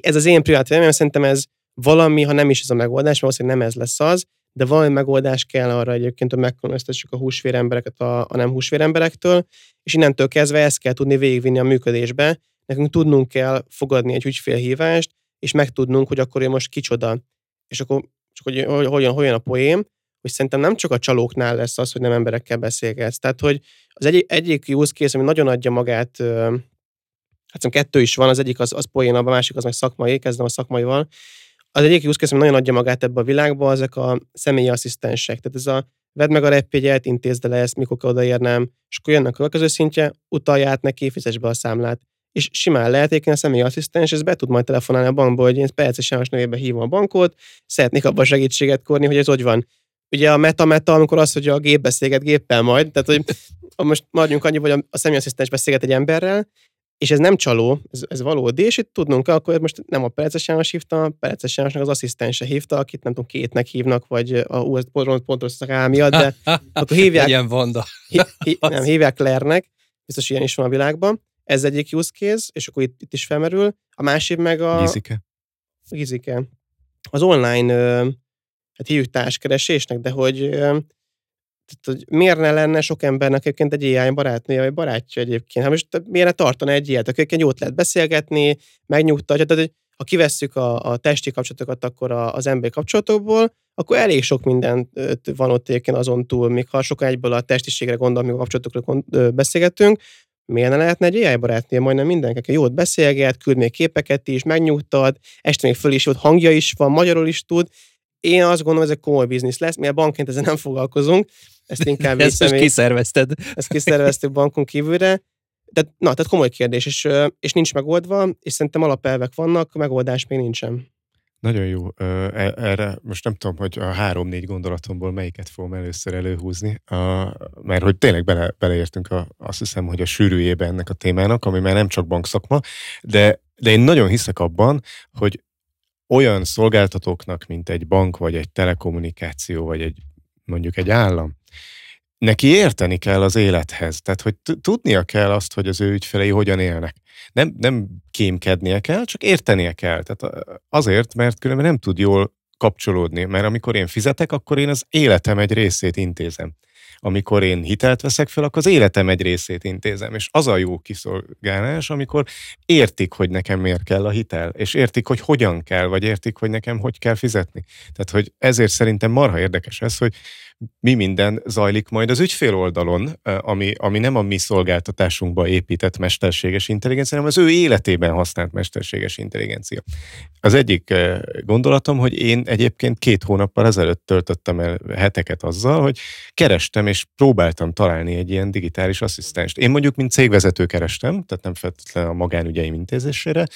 Ez az én privát véleményem, szerintem ez valami, ha nem is ez a megoldás, mert nem ez lesz az, de valami megoldás kell arra egyébként, hogy megkülönböztessük a húsvérembereket a, a nem húsvéremberektől, és innentől kezdve ezt kell tudni végigvinni a működésbe. Nekünk tudnunk kell fogadni egy ügyfélhívást, és megtudnunk, hogy akkor ő most kicsoda. És akkor csak hogy, hogyan, hogyan a poém, hogy szerintem nem csak a csalóknál lesz az, hogy nem emberekkel beszélgetsz. Tehát, hogy az egy, egyik use case, ami nagyon adja magát, hát szerintem kettő is van, az egyik az, az poén, a másik az meg szakmai, kezdem a szakmaival. Az egyik use case, ami nagyon adja magát ebbe a világba, ezek a személyi asszisztensek. Tehát ez a vedd meg a repjegyet, intézd le ezt, mikor odaérnem, és akkor jönnek a következő szintje, utalj neki, fizess be a számlát. És simán lehet, a személyi asszisztens, ez be tud majd telefonálni a bankba, hogy én Perces János nevében hívom a bankot, szeretnék abban segítséget kérni, hogy ez hogy van. Ugye a meta-meta, amikor az, hogy a gép beszélget géppel majd, tehát hogy most maradjunk annyi, hogy a, személyasszisztens beszélget egy emberrel, és ez nem csaló, ez, ez valódi, és itt tudnunk kell, akkor most nem a Pereces János hívta, a Pereces Jánosnak az asszisztense hívta, akit nem tudom, kétnek hívnak, vagy a US pont, pontos miatt, de akkor hívják... Ilyen vonda. Hí, hí, nem, hívják Lernek, biztos ilyen is van a világban. Ez egyik use case, és akkor itt, itt is felmerül. A másik meg a... Gizike. Gizike. Az online, hát hívjuk társkeresésnek, de hogy tehát, hogy miért ne lenne sok embernek egyébként egy AI barátnője, vagy barátja egyébként? Hát most miért ne tartana egy ilyet? Egyébként jót lehet beszélgetni, megnyugtatja. Tehát, hogy ha kivesszük a, a testi kapcsolatokat akkor a, az emberi kapcsolatokból, akkor elég sok minden van ott egyébként azon túl, még ha sokan egyből a testiségre gondol, amikor kapcsolatokról beszélgetünk, miért ne lehetne egy AI barátnője majdnem mindenki, jót beszélget, küld még képeket is, megnyugtat, este még föl is jót hangja is van, magyarul is tud. Én azt gondolom, ez egy komoly biznisz lesz, mi a bankként ezzel nem foglalkozunk, ezt inkább Ezt most kiszervezted. Ezt kiszerveztük bankon kívülre. De, na, tehát komoly kérdés, és, és nincs megoldva, és szerintem alapelvek vannak, megoldás még nincsen. Nagyon jó. E, erre most nem tudom, hogy a három-négy gondolatomból melyiket fogom először előhúzni, a, mert hogy tényleg bele, beleértünk a, azt hiszem, hogy a sűrűjébe ennek a témának, ami már nem csak bankszakma, de, de én nagyon hiszek abban, hogy olyan szolgáltatóknak, mint egy bank, vagy egy telekommunikáció, vagy egy mondjuk egy állam, neki érteni kell az élethez. Tehát, hogy tudnia kell azt, hogy az ő ügyfelei hogyan élnek. Nem, nem kémkednie kell, csak értenie kell. Tehát azért, mert különben nem tud jól kapcsolódni, mert amikor én fizetek, akkor én az életem egy részét intézem amikor én hitelt veszek fel, akkor az életem egy részét intézem. És az a jó kiszolgálás, amikor értik, hogy nekem miért kell a hitel, és értik, hogy hogyan kell, vagy értik, hogy nekem hogy kell fizetni. Tehát, hogy ezért szerintem marha érdekes ez, hogy mi minden zajlik majd az ügyfél oldalon, ami, ami nem a mi szolgáltatásunkba épített mesterséges intelligencia, hanem az ő életében használt mesterséges intelligencia. Az egyik gondolatom, hogy én egyébként két hónappal ezelőtt töltöttem el heteket azzal, hogy kerestem és próbáltam találni egy ilyen digitális asszisztenst. Én mondjuk, mint cégvezető kerestem, tehát nem feltétlenül a magánügyeim intézésére,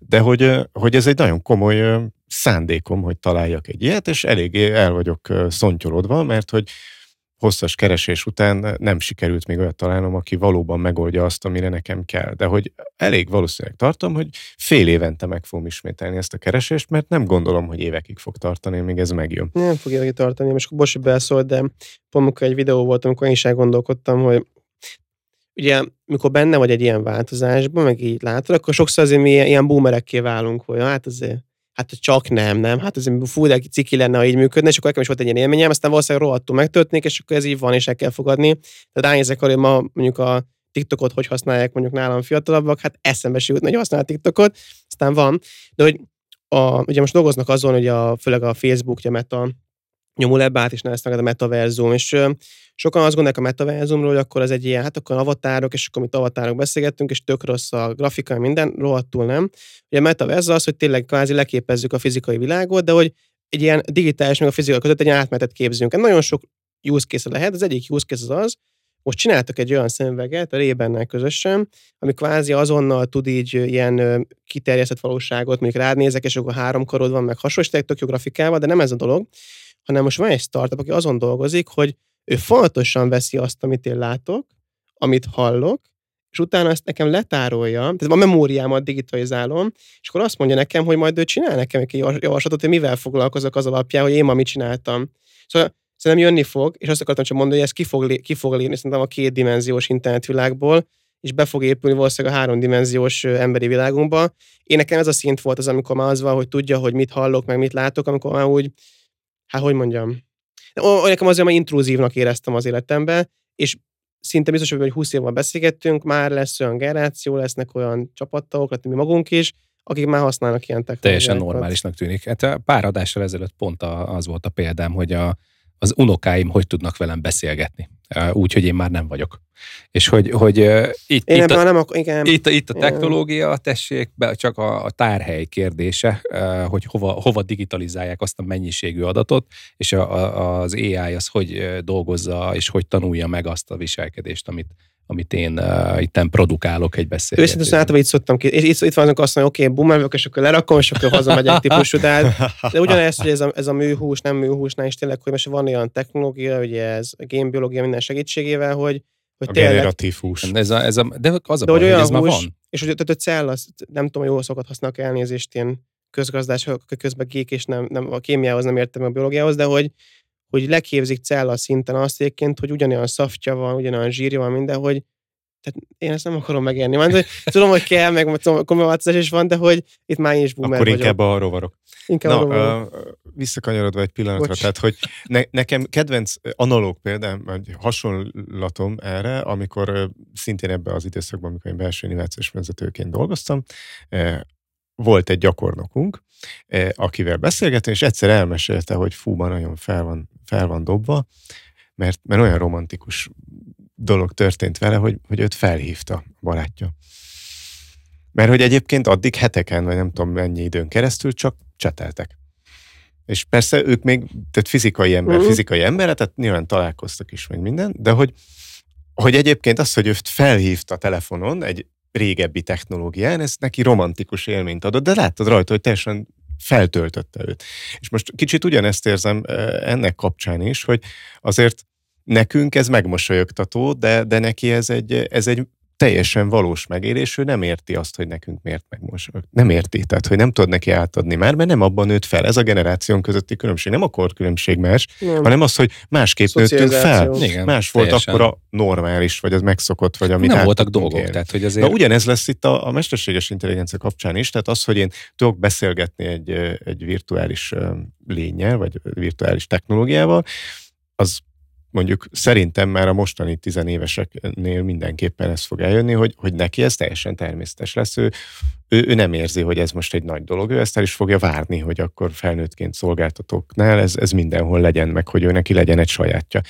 de hogy, hogy ez egy nagyon komoly szándékom, hogy találjak egy ilyet, és eléggé el vagyok szontyolodva, mert hogy hosszas keresés után nem sikerült még olyat találnom, aki valóban megoldja azt, amire nekem kell. De hogy elég valószínűleg tartom, hogy fél évente meg fogom ismételni ezt a keresést, mert nem gondolom, hogy évekig fog tartani, még ez megjön. Nem fog évekig tartani, most Bosi belszólt, de pont egy videó volt, amikor én is elgondolkodtam, hogy ugye, mikor benne vagy egy ilyen változásban, meg így látod, akkor sokszor azért mi ilyen boomerekké válunk, hogy hát azért hát csak nem, nem, hát ez fú, de ciki lenne, ha így működne, és akkor nekem is volt egy ilyen élményem, aztán valószínűleg rohadtul megtörténik, és akkor ez így van, és el kell fogadni. Tehát ránézek arra, hogy ma mondjuk a TikTokot hogy használják mondjuk nálam fiatalabbak, hát eszembe se jutna, hogy használ TikTokot, aztán van. De hogy a, ugye most dolgoznak azon, hogy a, főleg a Facebook, a Meta nyomul ebbe át, és neveztek a metaverzum, és sokan azt gondolják a metaverzumról, hogy akkor az egy ilyen, hát akkor avatárok, és akkor mit avatárok beszélgettünk, és tök rossz a grafika, minden, rohadtul nem. Ugye a metaverz az, hogy tényleg kvázi leképezzük a fizikai világot, de hogy egy ilyen digitális meg a fizikai között egy átmenetet képzünk. Nagyon sok use case lehet, az egyik use case az az, most csináltak egy olyan szemüveget a Rébennel közösen, ami kvázi azonnal tud így ilyen kiterjesztett valóságot, mondjuk rád nézek, és akkor három karod van, meg hasonló, tök jó grafikával, de nem ez a dolog, hanem most van egy startup, aki azon dolgozik, hogy ő fontosan veszi azt, amit én látok, amit hallok, és utána ezt nekem letárolja, tehát a memóriámat digitalizálom, és akkor azt mondja nekem, hogy majd ő csinál nekem egy javaslatot, hogy mivel foglalkozok az alapján, hogy én ma mit csináltam. Szóval szerintem jönni fog, és azt akartam csak mondani, hogy ez ki fog, ki fog lépni szerintem a kétdimenziós internetvilágból, és be fog épülni valószínűleg a háromdimenziós emberi világunkba. Én nekem ez a szint volt az, amikor már az van, hogy tudja, hogy mit hallok, meg mit látok, amikor már úgy, hát hogy mondjam, nekem azért már intrúzívnak éreztem az életembe, és szinte biztos, hogy 20 évvel beszélgettünk, már lesz olyan generáció, lesznek olyan csapattagok, mi magunk is, akik már használnak ilyen technológiákat. Teljesen normálisnak tűnik. Hát pár adással ezelőtt pont az volt a példám, hogy a, az unokáim hogy tudnak velem beszélgetni. Úgy, hogy én már nem vagyok. És hogy, hogy itt, én itt, a, nem ak- igen. itt, itt a technológia, tessék, be, csak a, a tárhely kérdése, hogy hova, hova digitalizálják azt a mennyiségű adatot, és a, a, az AI az hogy dolgozza, és hogy tanulja meg azt a viselkedést, amit, amit én uh, itten produkálok egy beszélgetésben. Őszintén általában így szoktam ki. És itt, itt van azt mondani, oké, okay, boomer és akkor lerakom, és akkor hazamegyek típusú. De, hát, de ugyanez, hogy ez a, ez a műhús, nem műhúsnál is tényleg, hogy most van olyan technológia, ugye ez a gémbiológia minden segítségével, hogy hogy a tényleg, generatív hús. Ez a, ez a, de az a de baj, hogy, hogy ez hús, már van. És hogy a cell, nem tudom, hogy jól szokat használok elnézést, ilyen közgazdás, közben gék, és nem, nem, a kémiához nem értem a biológiához, de hogy, hogy leképzik cella szinten azt egyébként, hogy ugyanolyan szaftja van, ugyanolyan zsírja van minden, hogy tehát én ezt nem akarom megérni. Már, tudom, hogy kell, meg tudom, komoly is van, de hogy itt már én is boomer Akkor vagyok. inkább a rovarok. Inkább Na, a rovarok. Uh, visszakanyarodva egy pillanatra, Bocs. tehát hogy ne, nekem kedvenc analóg példám, vagy hasonlatom erre, amikor uh, szintén ebben az időszakban, amikor én belső innovációs vezetőként dolgoztam, uh, volt egy gyakornokunk, akivel beszélgettem, és egyszer elmesélte, hogy fú, nagyon fel van, fel van dobva, mert, mert olyan romantikus dolog történt vele, hogy, hogy őt felhívta a barátja. Mert hogy egyébként addig heteken, vagy nem tudom mennyi időn keresztül csak cseteltek. És persze ők még, tehát fizikai ember, uh-huh. fizikai ember, tehát nyilván találkoztak is, meg minden, de hogy, hogy egyébként az, hogy őt felhívta telefonon egy régebbi technológián, ez neki romantikus élményt adott, de láttad rajta, hogy teljesen feltöltötte őt. És most kicsit ugyanezt érzem eh, ennek kapcsán is, hogy azért nekünk ez megmosolyogtató, de, de neki ez egy, ez egy teljesen valós megélés, ő nem érti azt, hogy nekünk miért megmosolyog. Nem érti, tehát hogy nem tud neki átadni már, mert nem abban nőtt fel. Ez a generáción közötti különbség, nem a korkülönbség más, nem. hanem az, hogy másképp nőttünk fel. Igen, más volt akkor a normális, vagy az megszokott, vagy amit Nem voltak dolgok. Tehát, hogy azért... Na ugyanez lesz itt a, a mesterséges intelligencia kapcsán is, tehát az, hogy én tudok beszélgetni egy, egy virtuális lényel, vagy virtuális technológiával, az mondjuk szerintem már a mostani tizenéveseknél mindenképpen ez fog eljönni, hogy, hogy neki ez teljesen természetes lesz. Ő, ő, ő nem érzi, hogy ez most egy nagy dolog, ő ezt el is fogja várni, hogy akkor felnőttként szolgáltatóknál ez, ez mindenhol legyen, meg hogy ő neki legyen egy sajátja.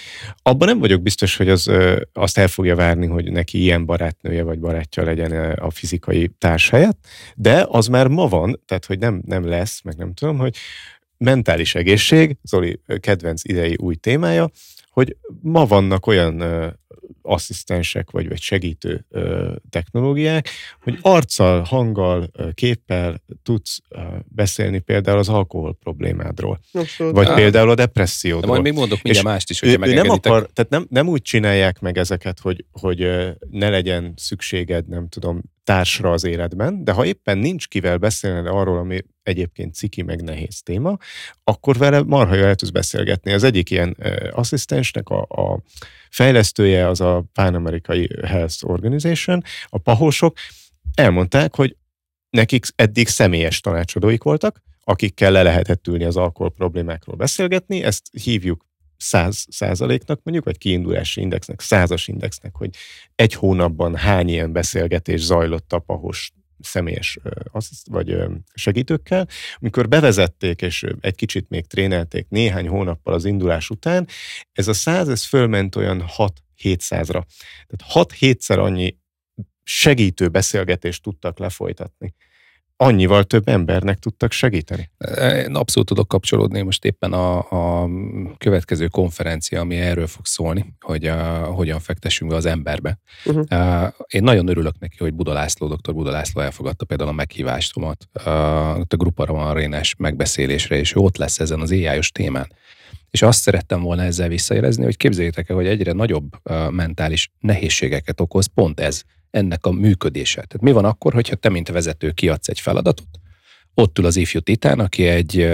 Abban nem vagyok biztos, hogy az, azt el fogja várni, hogy neki ilyen barátnője vagy barátja legyen a fizikai társ helyett, de az már ma van, tehát hogy nem, nem lesz, meg nem tudom, hogy mentális egészség, Zoli kedvenc idei új témája, hogy ma vannak olyan asszisztensek, vagy, vagy segítő ö, technológiák, hogy arccal, hanggal, képpel tudsz ö, beszélni például az alkohol problémádról. Abszolút. Vagy Á. például a depressziódról. De majd még mondok mindjárt És mást is, ő nem akar, tehát nem, nem úgy csinálják meg ezeket, hogy, hogy ne legyen szükséged, nem tudom, társra az életben, de ha éppen nincs kivel beszélned arról, ami egyébként ciki meg nehéz téma, akkor vele marha jól el tudsz beszélgetni. Az egyik ilyen asszisztensnek a, a fejlesztője az a Pan-Amerikai Health Organization, a pahósok, elmondták, hogy nekik eddig személyes tanácsadóik voltak, akikkel le lehetett ülni az alkohol problémákról beszélgetni, ezt hívjuk száz százaléknak mondjuk, vagy kiindulási indexnek, százas indexnek, hogy egy hónapban hány ilyen beszélgetés zajlott a pahos személyes assziszt, vagy segítőkkel. Amikor bevezették, és egy kicsit még trénelték néhány hónappal az indulás után, ez a száz, ez fölment olyan 6-700-ra. Tehát 6-7-szer annyi segítő beszélgetést tudtak lefolytatni. Annyival több embernek tudtak segíteni. Én abszolút tudok kapcsolódni most éppen a, a következő konferencia, ami erről fog szólni, hogy a, hogyan fektessünk be az emberbe. Uh-huh. Uh, Én nagyon örülök neki, hogy Buda László, dr. Buda László elfogadta például a meghívásomat uh, a Grupara arénás megbeszélésre, és ő ott lesz ezen az AI-os témán. És azt szerettem volna ezzel visszajelezni, hogy képzeljétek el, hogy egyre nagyobb mentális nehézségeket okoz pont ez, ennek a működése. Tehát mi van akkor, hogyha te, mint vezető kiadsz egy feladatot, ott ül az ifjú titán, aki egy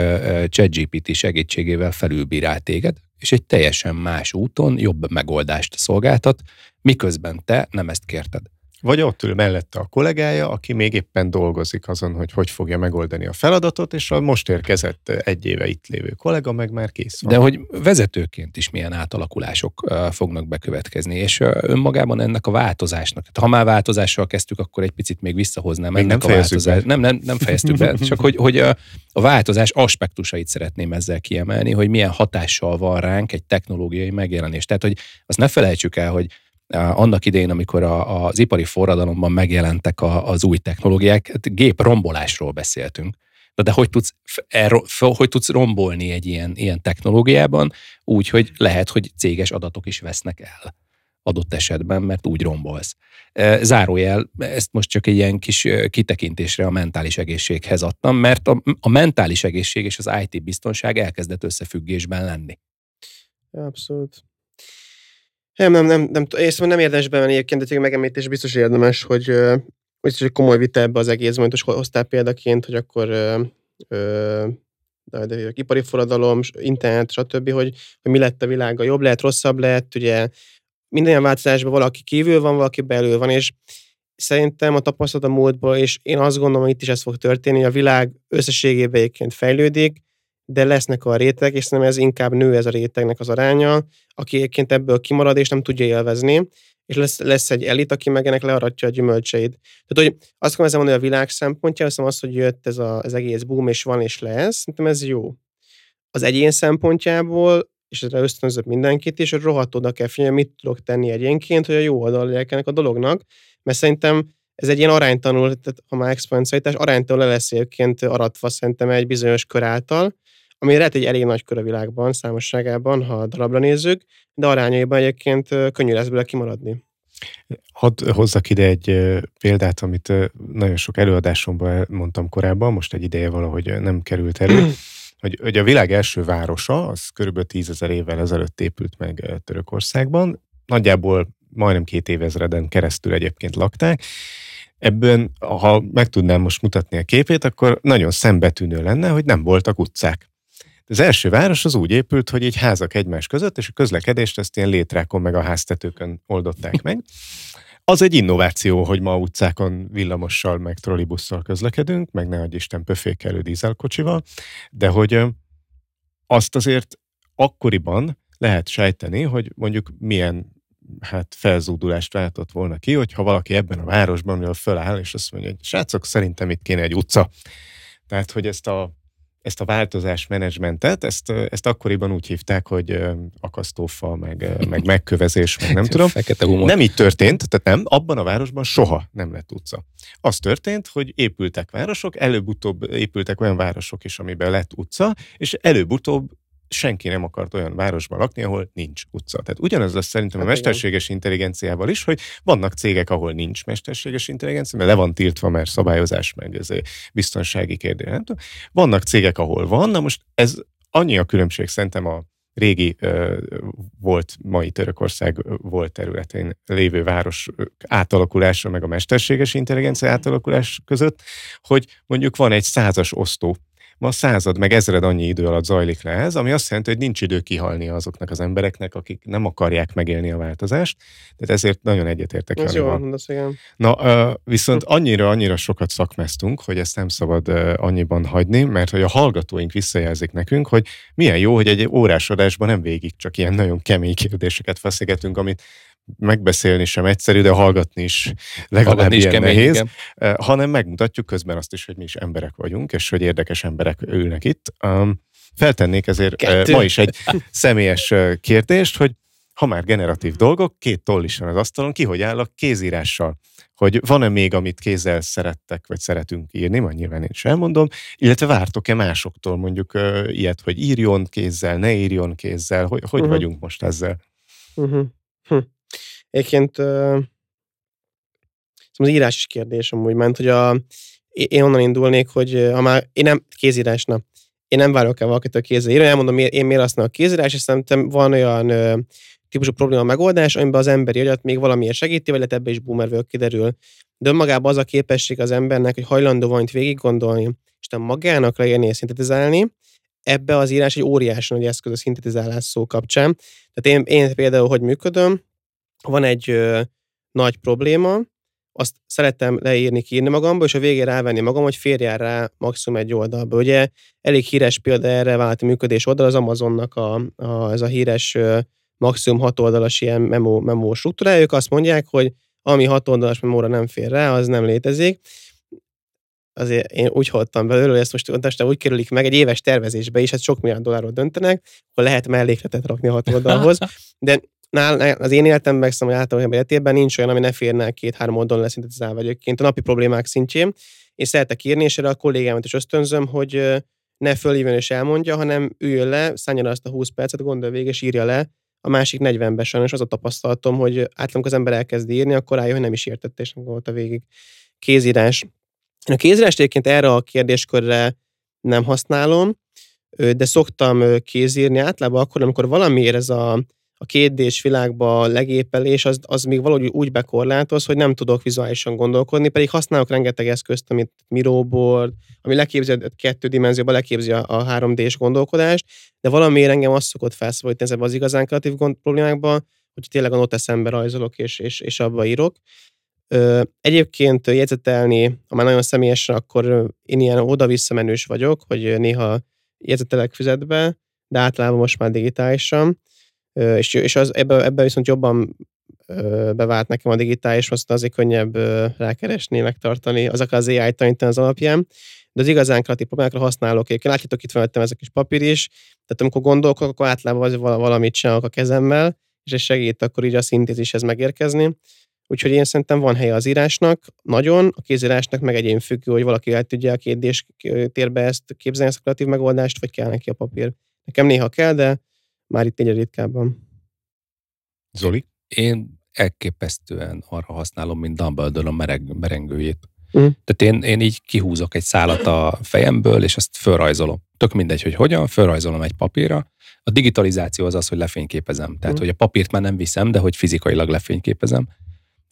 ChatGPT segítségével felülbírál téged, és egy teljesen más úton jobb megoldást szolgáltat, miközben te nem ezt kérted. Vagy ott ül mellette a kollégája, aki még éppen dolgozik azon, hogy hogy fogja megoldani a feladatot, és a most érkezett egy éve itt lévő kollega meg már kész van. De hogy vezetőként is milyen átalakulások fognak bekövetkezni, és önmagában ennek a változásnak, tehát ha már változással kezdtük, akkor egy picit még visszahoznám Még ennek nem a változás. Nem, nem, nem fejeztük be, csak hogy, hogy a, a változás aspektusait szeretném ezzel kiemelni, hogy milyen hatással van ránk egy technológiai megjelenés. Tehát, hogy azt ne felejtsük el, hogy annak idején, amikor a, az ipari forradalomban megjelentek a, az új technológiák, hát gép rombolásról beszéltünk. Na de hogy tudsz, f- hogy tudsz rombolni egy ilyen, ilyen technológiában, úgy, hogy lehet, hogy céges adatok is vesznek el adott esetben, mert úgy rombolsz. E, Zárójel, ezt most csak egy ilyen kis e, kitekintésre a mentális egészséghez adtam, mert a, a mentális egészség és az IT biztonság elkezdett összefüggésben lenni. Abszolút. Nem, nem, nem, nem, én szóval nem érdemes bemenni egyébként, de tényleg megemlítés biztos érdemes, hogy biztos, hogy komoly vita ebbe az egész, mert most hoztál példaként, hogy akkor ö, ö, de, de, ipari forradalom, internet, stb., hogy, hogy mi lett a világa, jobb lett, rosszabb lett, ugye minden ilyen változásban valaki kívül van, valaki belül van, és szerintem a tapasztalat a múltból, és én azt gondolom, hogy itt is ez fog történni, hogy a világ összességében egyébként fejlődik, de lesznek a réteg, és szerintem ez inkább nő ez a rétegnek az aránya, aki egyébként ebből kimarad, és nem tudja élvezni, és lesz, lesz egy elit, aki meg ennek learatja a gyümölcseit. Tehát, hogy azt ezzel mondani, hogy a világ szempontjából, azt az, hogy jött ez a, az egész boom, és van, és lesz, szerintem ez jó. Az egyén szempontjából, és ezre ösztönzök mindenkit is, hogy rohadt oda kell figyelni, mit tudok tenni egyénként, hogy a jó oldal ennek a dolognak, mert szerintem ez egy ilyen aránytanul, tehát ha már exponencialitás, aránytanul le lesz egyébként aratva szerintem egy bizonyos kör által, ami lehet egy elég nagy kör a világban, számosságában, ha darabra nézzük, de arányaiban egyébként könnyű lesz belőle kimaradni. Hadd hozzak ide egy példát, amit nagyon sok előadásomban mondtam korábban, most egy ideje valahogy nem került elő, hogy, hogy a világ első városa, az körülbelül tízezer évvel ezelőtt épült meg Törökországban, nagyjából majdnem két évezreden keresztül egyébként lakták. Ebben, ha meg tudnám most mutatni a képét, akkor nagyon szembetűnő lenne, hogy nem voltak utcák. Az első város az úgy épült, hogy így házak egymás között, és a közlekedést ezt ilyen létrákon meg a háztetőkön oldották meg. Az egy innováció, hogy ma utcákon villamossal, meg trollibusszal közlekedünk, meg ne adj Isten pöfékelő dízelkocsival, de hogy azt azért akkoriban lehet sejteni, hogy mondjuk milyen hát felzúdulást váltott volna ki, hogyha valaki ebben a városban mivel föláll, és azt mondja, hogy srácok, szerintem itt kéne egy utca. Tehát, hogy ezt a, ezt a változás menedzsmentet, ezt, ezt akkoriban úgy hívták, hogy akasztófa, meg, meg megkövezés, meg nem tudom. Fekete humor. Nem így történt, tehát nem, abban a városban soha nem lett utca. Az történt, hogy épültek városok, előbb-utóbb épültek olyan városok is, amiben lett utca, és előbb-utóbb senki nem akart olyan városban lakni, ahol nincs utca. Tehát ugyanez lesz szerintem Hát a igen. mesterséges intelligenciával is, hogy vannak cégek, ahol nincs mesterséges intelligencia, mert le van tiltva, mert szabályozás, meg ez egy biztonsági kérdés. Nem tudom. Vannak cégek, ahol van, na most ez annyi a különbség szerintem a régi ö, volt, mai Törökország volt területén lévő város átalakulása, meg a mesterséges intelligencia átalakulás között, hogy mondjuk van egy százas osztó, ma század meg ezred annyi idő alatt zajlik le ez, ami azt jelenti, hogy nincs idő kihalni azoknak az embereknek, akik nem akarják megélni a változást. Tehát ezért nagyon egyetértek Ez jó, Janival. mondasz, igen. Na, viszont annyira, annyira sokat szakmeztünk, hogy ezt nem szabad annyiban hagyni, mert hogy a hallgatóink visszajelzik nekünk, hogy milyen jó, hogy egy órás adásban nem végig csak ilyen nagyon kemény kérdéseket feszegetünk, amit megbeszélni sem egyszerű, de hallgatni is legalább Hallgatni is ilyen kemény, nehéz, igen. Ö, hanem megmutatjuk közben azt is, hogy mi is emberek vagyunk, és hogy érdekes emberek ülnek itt. Feltennék ezért ö, Kettő. ma is egy személyes ö, kérdést, hogy ha már generatív dolgok, két toll is van az asztalon, ki hogy áll a kézírással? Hogy van-e még, amit kézzel szerettek, vagy szeretünk írni, majd nyilván én is elmondom, illetve vártok-e másoktól mondjuk ilyet, hogy írjon kézzel, ne írjon kézzel, hogy, hogy Mhm. vagyunk most ezzel? Uh-huh. Egyébként uh, az írás is kérdés amúgy, ment, hogy a, én onnan indulnék, hogy ha már én nem, kézírás, na, én nem várok el valakitől kézzel írni, elmondom, én miért használok kézírás, és szerintem van olyan ö, típusú probléma megoldás, amiben az emberi agyat még valamiért segíti, vagy lehet ebbe is boomer kiderül. De önmagában az a képesség az embernek, hogy hajlandó valamit végig gondolni, és nem magának leírni és szintetizálni, ebbe az írás egy óriási nagy eszköz a szintetizálás szó kapcsán. Tehát én, én például hogy működöm, van egy ö, nagy probléma, azt szeretem leírni, kiírni magamba, és a végén rávenni magam, hogy férjen rá maximum egy oldalba. Ugye elég híres példa erre vállalati működés oldal, az Amazonnak a, a, ez a híres ö, maximum hat oldalas ilyen memo, memo struktúrája. Ők azt mondják, hogy ami hat oldalas memóra nem fér rá, az nem létezik. Azért én úgy hallottam belőle, hogy ezt most most úgy kerülik meg egy éves tervezésbe is, hát sok milliárd dollárról döntenek, akkor lehet mellékletet rakni a hat oldalhoz, de nál, az én életemben, meg hogy általában életében nincs olyan, ami ne férne két-három oldalon leszintetizálva egyébként a napi problémák szintjén. Én szeretek írni, és erre a kollégámat is ösztönzöm, hogy ne fölhívjon és elmondja, hanem üljön le, szálljon azt a 20 percet, gondol végig, és írja le. A másik 40-ben sajnos az a tapasztalatom, hogy általában az ember elkezd írni, akkor rájön, hogy nem is értette, és nem gondolta végig. Kézírás. A kézírást egyébként erre a kérdéskörre nem használom, de szoktam kézírni általában akkor, amikor valamiért ez a, a kétdés világba a legépelés, az, az még valahogy úgy bekorlátoz, hogy nem tudok vizuálisan gondolkodni, pedig használok rengeteg eszközt, amit Miroboard, ami leképzi a kettő dimenzióban, leképzi a, a 3D-s gondolkodást, de valamiért engem azt szokott felszabadítani ezekben az igazán kreatív gond problémákban, hogy tényleg a noteszembe rajzolok és, és, és abba írok. Ö, egyébként jegyzetelni, ha már nagyon személyesen, akkor én ilyen oda-vissza menős vagyok, hogy néha jegyzetelek füzetbe, de általában most már digitálisan. És, és az, ebbe, ebbe viszont jobban bevált nekem a digitális, azt azért könnyebb rákeresni, megtartani, azok az AI tanítani az alapján. De az igazán kreatív problémákra használok. Egyébként látjátok, itt van előttem ez a kis papír is, tehát amikor gondolkodok, akkor általában valamit csinálok a kezemmel, és ez segít akkor így a szintézishez megérkezni. Úgyhogy én szerintem van helye az írásnak, nagyon, a kézírásnak meg egyén függő, hogy valaki el tudja a kérdés térbe ezt képzelni, ezt a kreatív megoldást, vagy kell neki a papír. Nekem néha kell, de már itt egyre ritkábban. Zoli? Én elképesztően arra használom, mint Dumbledore a mereg, merengőjét. Mhm. Tehát én, én így kihúzok egy szálat a fejemből, és azt fölrajzolom. Tök mindegy, hogy hogyan, fölrajzolom egy papírra. A digitalizáció az az, hogy lefényképezem. Tehát, Mhm. hogy a papírt már nem viszem, de hogy fizikailag lefényképezem.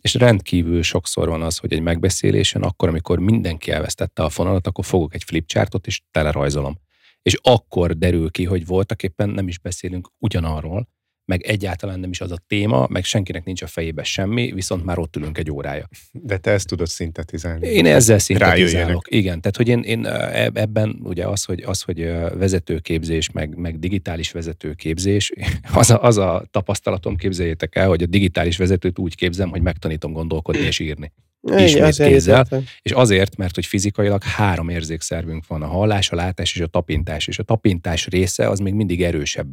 És rendkívül sokszor van az, hogy egy megbeszélésen, akkor, amikor mindenki elvesztette a fonalat, akkor fogok egy flipchartot, és telerajzolom. És akkor derül ki, hogy voltak éppen nem is beszélünk ugyanarról, meg egyáltalán nem is az a téma, meg senkinek nincs a fejébe semmi, viszont már ott ülünk egy órája. De te ezt tudod szintetizálni. Én ezzel szintetizálok. Igen, tehát hogy én, én eb- ebben ugye az, hogy, az, hogy vezetőképzés, meg, meg digitális vezetőképzés, az a, az a tapasztalatom, képzeljétek el, hogy a digitális vezetőt úgy képzem, hogy megtanítom gondolkodni és írni. Ismét azért kézzel. És azért, mert hogy fizikailag három érzékszervünk van, a hallás, a látás és a tapintás, és a tapintás része az még mindig erősebb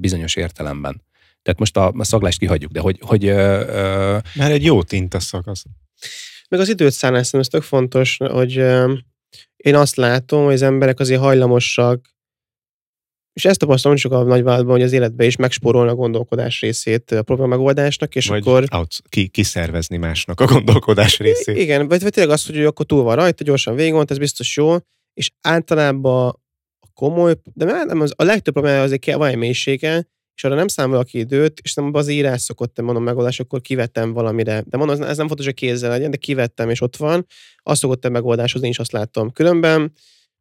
bizonyos értelemben. Tehát most a, a szaglást kihagyjuk, de hogy, hogy ö, ö, Már egy jó tinta szakasz. Meg az időt szállás ez tök fontos, hogy ö, én azt látom, hogy az emberek azért hajlamosak És ezt tapasztalom csak a nagyvállalatban, hogy az életbe is megspórolna a gondolkodás részét a probléma megoldásnak, és vagy akkor... Out, ki, kiszervezni másnak a gondolkodás részét. Igen, vagy, vagy tényleg azt, hogy akkor túl van rajta, gyorsan végigmond, ez biztos jó, és általában komoly, de nem, az, a legtöbb probléma azért kell, van egy mélysége, és arra nem számol ki időt, és nem az írás szokott mondom megoldás, akkor kivettem valamire. De mondom, ez nem fontos, hogy kézzel legyen, de kivettem, és ott van. Azt szokott megoldáshoz, én is azt látom. Különben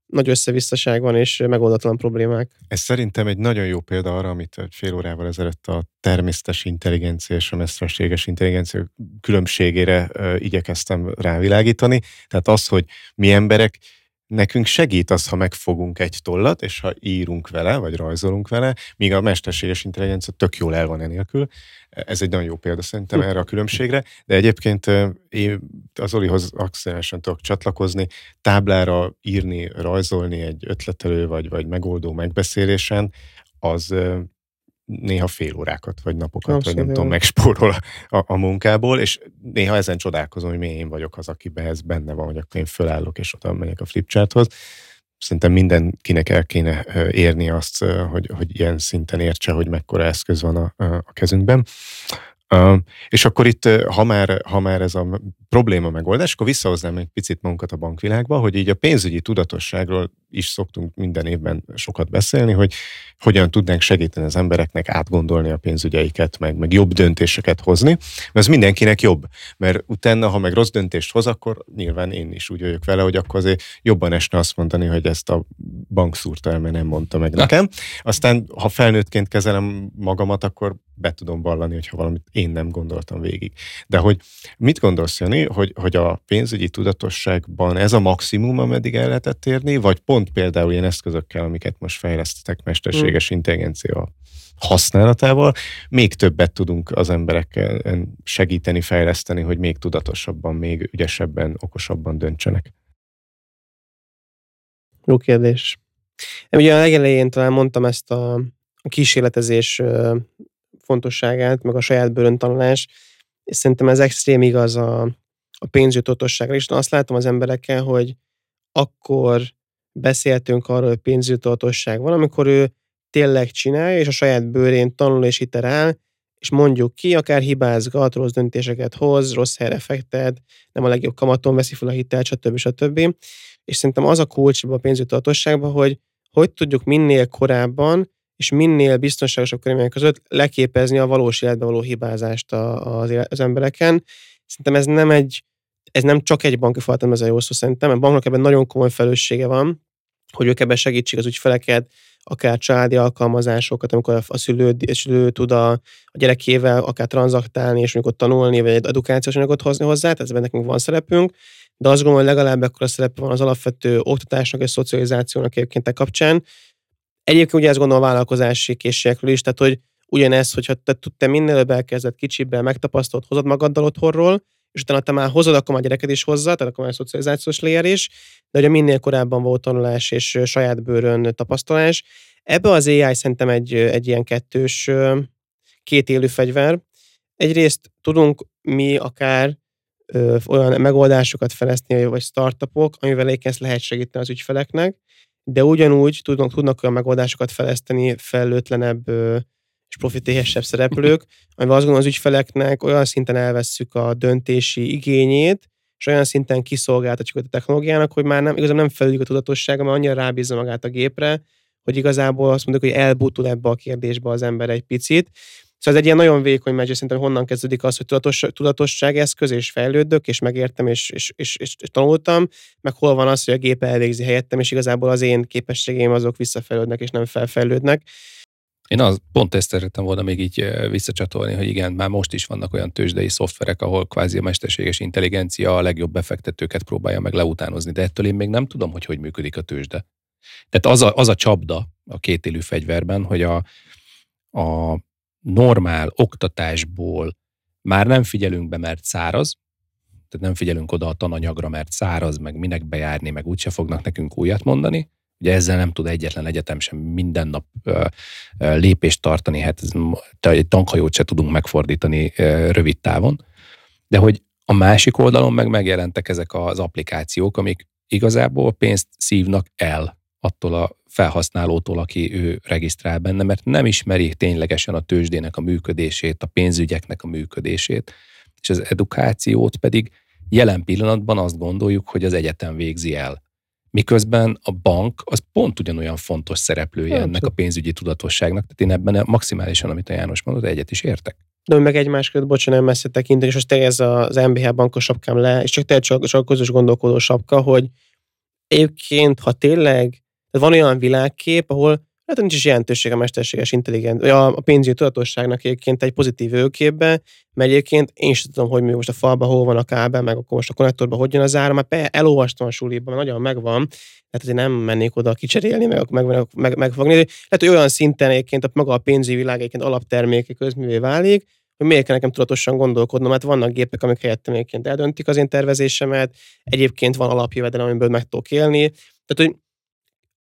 nagy összevisszaság van, és megoldatlan problémák. Ez szerintem egy nagyon jó példa arra, amit fél órával ezelőtt a természetes intelligencia és a mesterséges intelligencia különbségére igyekeztem rávilágítani. Tehát az, hogy mi emberek nekünk segít az, ha megfogunk egy tollat, és ha írunk vele, vagy rajzolunk vele, míg a mesterséges intelligencia tök jól el van enélkül. Ez egy nagyon jó példa szerintem erre a különbségre, de egyébként én az Olihoz akcionálisan tudok csatlakozni, táblára írni, rajzolni egy ötletelő vagy, vagy megoldó megbeszélésen, az néha fél órákat, vagy napokat, Abszolút. vagy nem tudom, megspórol a, a munkából, és néha ezen csodálkozom, hogy mi én vagyok az, akiben ez benne van, hogy akkor én fölállok, és oda megyek a flipcharthoz. Szerintem mindenkinek el kéne érni azt, hogy, hogy ilyen szinten értse, hogy mekkora eszköz van a, a kezünkben. És akkor itt, ha már, ha már ez a probléma megoldás, akkor visszahoznám egy picit magunkat a bankvilágba, hogy így a pénzügyi tudatosságról is szoktunk minden évben sokat beszélni, hogy hogyan tudnánk segíteni az embereknek átgondolni a pénzügyeiket, meg, meg jobb döntéseket hozni, mert ez mindenkinek jobb, mert utána, ha meg rossz döntést hoz, akkor nyilván én is úgy vagyok vele, hogy akkor azért jobban esne azt mondani, hogy ezt a bank szúrta el, mert nem mondta meg nekem. Aztán, ha felnőttként kezelem magamat, akkor be tudom vallani, hogyha valamit én nem gondoltam végig. De hogy mit gondolsz, Jani, hogy, hogy a pénzügyi tudatosságban ez a maximum, ameddig el lehetett érni, vagy pont például ilyen eszközökkel, amiket most fejlesztetek mesterséges mm. intelligencia használatával, még többet tudunk az emberekkel segíteni, fejleszteni, hogy még tudatosabban, még ügyesebben, okosabban döntsenek? Jó kérdés. Én ugye a legelején talán mondtam ezt a kísérletezés fontosságát, meg a saját bőrön tanulás, és szerintem ez extrém igaz a, a pénzjutatosságra is. Azt látom az emberekkel, hogy akkor beszéltünk arról, hogy pénzjutatosság van, amikor ő tényleg csinálja, és a saját bőrén tanul és iterál, és mondjuk ki, akár hibázgat, rossz döntéseket hoz, rossz helyre fektet, nem a legjobb kamaton veszi fel a hitelt, stb. stb. És szerintem az a kulcs a pénzjutatosságban, hogy hogy tudjuk minél korábban és minél biztonságosabb körülmények között leképezni a valós életben való hibázást az, az embereken. Szerintem ez nem egy, ez nem csak egy banki feladat, ez a jó szó szerintem, a banknak ebben nagyon komoly felelőssége van, hogy ők ebben segítsék az ügyfeleket, akár családi alkalmazásokat, amikor a szülő, a szülő tud a, a gyerekével akár tranzaktálni, és amikor tanulni, vagy egy edukációs anyagot hozni hozzá, tehát ebben nekünk van szerepünk, de azt gondolom, hogy legalább akkor a szerepe van az alapvető oktatásnak és szocializációnak egyébként a kapcsán, Egyébként ugye ezt gondolom a vállalkozási készségekről is, tehát hogy ugyanez, hogyha te, te minél előbb elkezded kicsiben, megtapasztalod, hozod magaddal otthonról, és utána te már hozod, akkor már gyereked is hozzá, tehát akkor már szocializációs lér is, de ugye minél korábban volt tanulás és saját bőrön tapasztalás. Ebbe az AI szerintem egy, egy ilyen kettős, két élő fegyver. Egyrészt tudunk mi akár ö, olyan megoldásokat fejleszteni, vagy startupok, amivel ezt lehet segíteni az ügyfeleknek, de ugyanúgy tudnak, tudnak olyan megoldásokat fejleszteni felőtlenebb és profitéhesebb szereplők, amivel azt gondolom az ügyfeleknek olyan szinten elvesszük a döntési igényét, és olyan szinten kiszolgáltatjuk a technológiának, hogy már nem, igazából nem felüljük a tudatossága, mert annyira rábízza magát a gépre, hogy igazából azt mondjuk, hogy elbutul ebbe a kérdésbe az ember egy picit. Szóval ez egy ilyen nagyon vékony megy, szerintem honnan kezdődik az, hogy tudatos, tudatosság eszköz, és fejlődök, és megértem, és, és, és, és, és tanultam, meg hol van az, hogy a gép elvégzi helyettem, és igazából az én képességeim azok visszafejlődnek, és nem felfejlődnek. Én az, pont ezt szerettem volna még így visszacsatolni, hogy igen, már most is vannak olyan tőzsdei szoftverek, ahol kvázi a mesterséges intelligencia a legjobb befektetőket próbálja meg leutánozni, de ettől én még nem tudom, hogy hogy működik a tőzsde. Tehát az a, az a csapda a kétélű fegyverben, hogy a, a normál oktatásból már nem figyelünk be, mert száraz, tehát nem figyelünk oda a tananyagra, mert száraz, meg minek bejárni, meg úgyse fognak nekünk újat mondani. Ugye ezzel nem tud egyetlen egyetem sem minden nap lépést tartani, hát ez, egy tankhajót se tudunk megfordítani rövid távon. De hogy a másik oldalon meg megjelentek ezek az applikációk, amik igazából pénzt szívnak el attól a felhasználótól, aki ő regisztrál benne, mert nem ismeri ténylegesen a tőzsdének a működését, a pénzügyeknek a működését, és az edukációt pedig jelen pillanatban azt gondoljuk, hogy az egyetem végzi el. Miközben a bank az pont ugyanolyan fontos szereplője Hát, ennek a pénzügyi tudatosságnak. Tehát én ebben maximálisan, amit a János mondott, egyet is értek. De meg egymás között, bocsánat, nem messze tekinteni, és most ez az MBH bankos sapkám le, és csak tényleg csak, csak közös gondolkodó sapka, hogy egyébként, ha tényleg van olyan világkép, ahol lehet, nincs is jelentőség a mesterséges intelligencia, a pénzügyi tudatosságnak egyébként egy pozitív őképbe, mert egyébként én sem tudom, hogy mi most a falba hol van a kábel, meg akkor most a konnektorban hogy jön az ára, mert elolvastam a suliban, nagyon megvan, tehát azért nem mennék oda kicserélni, meg, meg, meg, meg, megfogni. Lehet, hogy olyan szinten egyébként a maga a pénzügyi világ egyébként alapterméke közművé válik, hogy miért kell nekem tudatosan gondolkodnom, mert vannak gépek, amik helyettem egyébként eldöntik az én tervezésemet, egyébként van alapjövedelem, amiből meg tudok élni. Tehát, hogy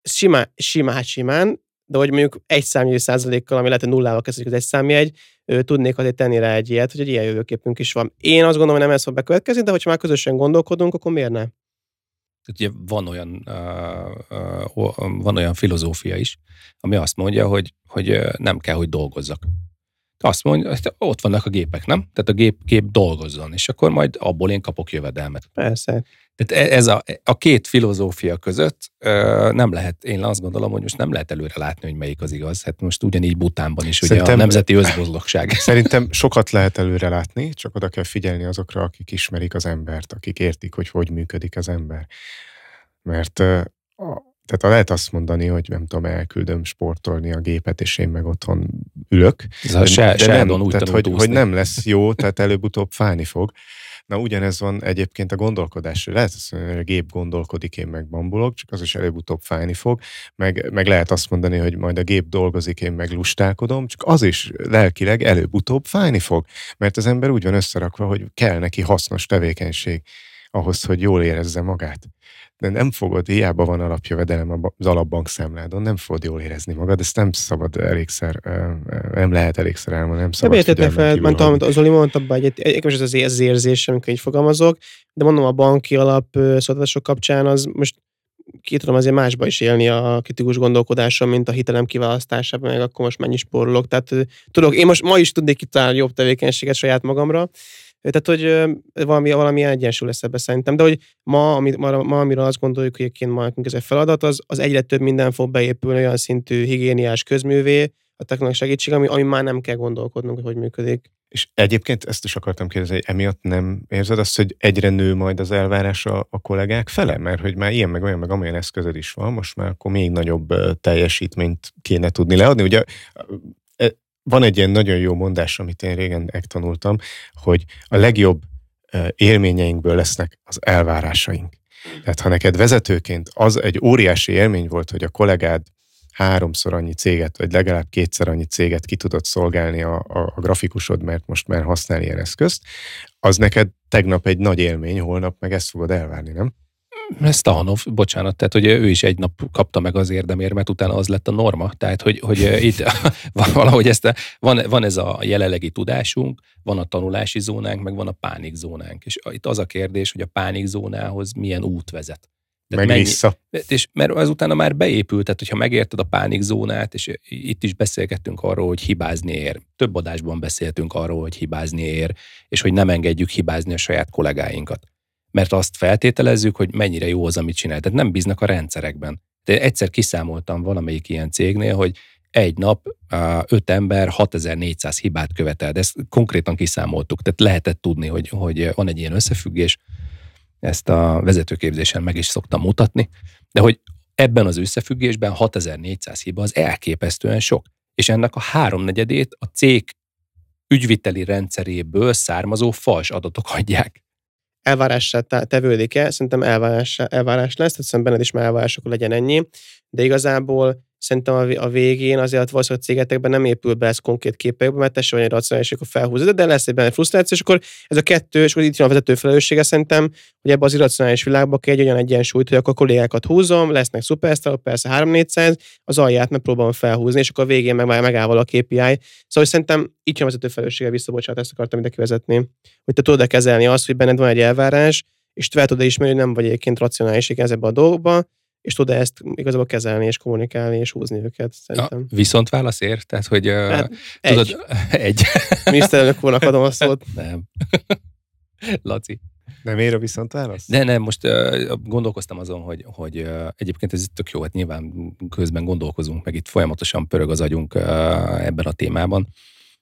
simán, simán, hát simán, de hogy mondjuk egy számjegyű százalékkal, ami lehet, hogy nullával kezdődik az egy számjegy, tudnék azért tenni rá egy ilyet, hogy egy ilyen jövőképünk is van. Én azt gondolom, hogy nem ez fog bekövetkezni, de hogyha már közösen gondolkodunk, akkor miért ne? Ugye van olyan, uh, uh, van olyan filozófia is, ami azt mondja, hogy, hogy nem kell, hogy dolgozzak. Azt mondja, hogy ott vannak a gépek, nem? Tehát a gép, gép dolgozzon, és akkor majd abból én kapok jövedelmet. Persze. Tehát e, ez a, a két filozófia között ö, nem lehet, én azt gondolom, hogy most nem lehet előre látni, hogy melyik az igaz. Hát most ugyanígy Butánban is, ugye Szerintem, a nemzeti özboldogság. Szerintem sokat lehet előre látni, csak oda kell figyelni azokra, akik ismerik az embert, akik értik, hogy hogy működik az ember. Mert tehát lehet azt mondani, hogy nem tudom, elküldöm sportolni a gépet, és én meg otthon ülök. Ez a se, de nem, úgy tehát, hogy, hogy nem lesz jó, tehát előbb-utóbb fájni fog. Na ugyanez van egyébként a gondolkodás. Lehet azt hogy a gép gondolkodik, én meg bambulok, csak az is előbb-utóbb fájni fog. Meg, meg lehet azt mondani, hogy majd a gép dolgozik, én meg lustálkodom, csak az is lelkileg előbb-utóbb fájni fog. Mert az ember úgy van összerakva, hogy kell neki hasznos tevékenység ahhoz, hogy jól érezze magát de nem fogod, hiába van alapjövedelem az alapbank számládon, nem fogod jól érezni magad, ezt nem szabad elégszer, nem lehet elégszer elmondani, nem szabad Nem fel, mert amit az Zoli mondta, hogy egy, egy, az az érzés, amikor így fogalmazok, de mondom a banki alap szolgáltatások kapcsán az most ki tudom azért másba is élni a kritikus gondolkodáson, mint a hitelem kiválasztásában, meg akkor most mennyi spórolok. Tehát tudok, én most ma is tudnék kitalálni jobb tevékenységet saját magamra, tehát, hogy valami, valami egyensúly lesz ebbe szerintem. De hogy ma, ami, ma, ma amiről azt gondoljuk, hogy egyébként ma ez egy feladat, az, az egyre több minden fog beépülni olyan szintű higiéniás közművé, a technológia segítség, ami, ami már nem kell gondolkodnunk, hogy hogy működik. És egyébként ezt is akartam kérdezni, hogy emiatt nem érzed azt, hogy egyre nő majd az elvárás a, a kollégák fele? Mert hogy már ilyen meg olyan meg amilyen eszközöd is van, most már akkor még nagyobb teljesítményt kéne tudni leadni. Ugye van egy ilyen nagyon jó mondás, amit én régen megtanultam, hogy a legjobb élményeinkből lesznek az elvárásaink. Tehát ha neked vezetőként az egy óriási élmény volt, hogy a kollégád háromszor annyi céget, vagy legalább kétszer annyi céget ki tudod szolgálni a, a, a grafikusod, mert most már használ ilyen eszközt, az neked tegnap egy nagy élmény, holnap meg ezt fogod elvárni, nem? Ez Tahanov, bocsánat, tehát hogy ő is egy nap kapta meg az érdemérmet, utána az lett a norma. Tehát, hogy, hogy itt valahogy ezt a, van, van ez a jelenlegi tudásunk, van a tanulási zónánk, meg van a pánikzónánk. És itt az a kérdés, hogy a pánikzónához milyen út vezet. Tehát meg mennyi, vissza. És mert azután már beépült, tehát hogyha megérted a pánikzónát, és itt is beszélgettünk arról, hogy hibázni ér. Több adásban beszéltünk arról, hogy hibázni ér, és hogy nem engedjük hibázni a saját kollégáinkat mert azt feltételezzük, hogy mennyire jó az, amit csinál. Tehát nem bíznak a rendszerekben. De egyszer kiszámoltam valamelyik ilyen cégnél, hogy egy nap öt ember 6400 hibát követel, de ezt konkrétan kiszámoltuk, tehát lehetett tudni, hogy, hogy van egy ilyen összefüggés, ezt a vezetőképzésen meg is szoktam mutatni, de hogy ebben az összefüggésben 6400 hiba az elképesztően sok, és ennek a háromnegyedét a cég ügyviteli rendszeréből származó fals adatok adják elvárássá tevődik-e? Szerintem elvárás, elvárás lesz, tehát szerintem benned is már elvárás, akkor legyen ennyi. De igazából szerintem a végén azért valószínűleg a cégetekben nem épül be ez konkrét képekbe, mert tessék egy racionális, akkor felhúzod, de lesz egy benne frusztráció, és akkor ez a kettő, és akkor itt jön a vezető felelőssége szerintem, hogy ebbe az irracionális világba kell egy olyan egyensúlyt, hogy akkor a kollégákat húzom, lesznek szupersztárok, persze 3-400, az alját megpróbálom felhúzni, és akkor a végén meg megáll a KPI. Szóval szerintem itt jön a vezető felelőssége vissza, bocsánat, ezt akartam ide kivezetni, hogy te tudod kezelni azt, hogy benned van egy elvárás, és te tudod ismerni, hogy nem vagy egyébként racionális ebbe a dolgokba, és tud ezt igazából kezelni, és kommunikálni, és húzni őket, szerintem. Ja, viszont válasz ér? Tehát, hogy hát, tudod, egy. egy. Miniszterelnök úrnak adom a szót. Nem. Laci. Nem ér a viszont válasz? De nem, most uh, gondolkoztam azon, hogy, hogy uh, egyébként ez tök jó, hát nyilván közben gondolkozunk, meg itt folyamatosan pörög az agyunk uh, ebben a témában.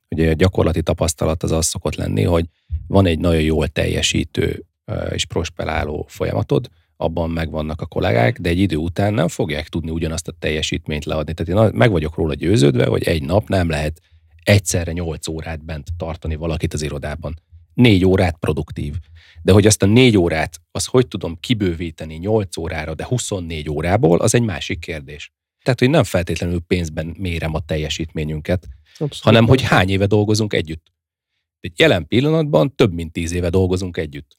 Ugye a gyakorlati tapasztalat az az szokott lenni, hogy van egy nagyon jól teljesítő uh, és prosperáló folyamatod, abban megvannak a kollégák, de egy idő után nem fogják tudni ugyanazt a teljesítményt leadni. Tehát én meg vagyok róla győződve, hogy egy nap nem lehet egyszerre 8 órát bent tartani valakit az irodában. Négy órát produktív. De hogy azt a négy órát, az hogy tudom kibővíteni 8 órára, de 24 órából, az egy másik kérdés. Tehát, hogy nem feltétlenül pénzben mérem a teljesítményünket, Abszolút. hanem hogy hány éve dolgozunk együtt. Egy jelen pillanatban több mint tíz éve dolgozunk együtt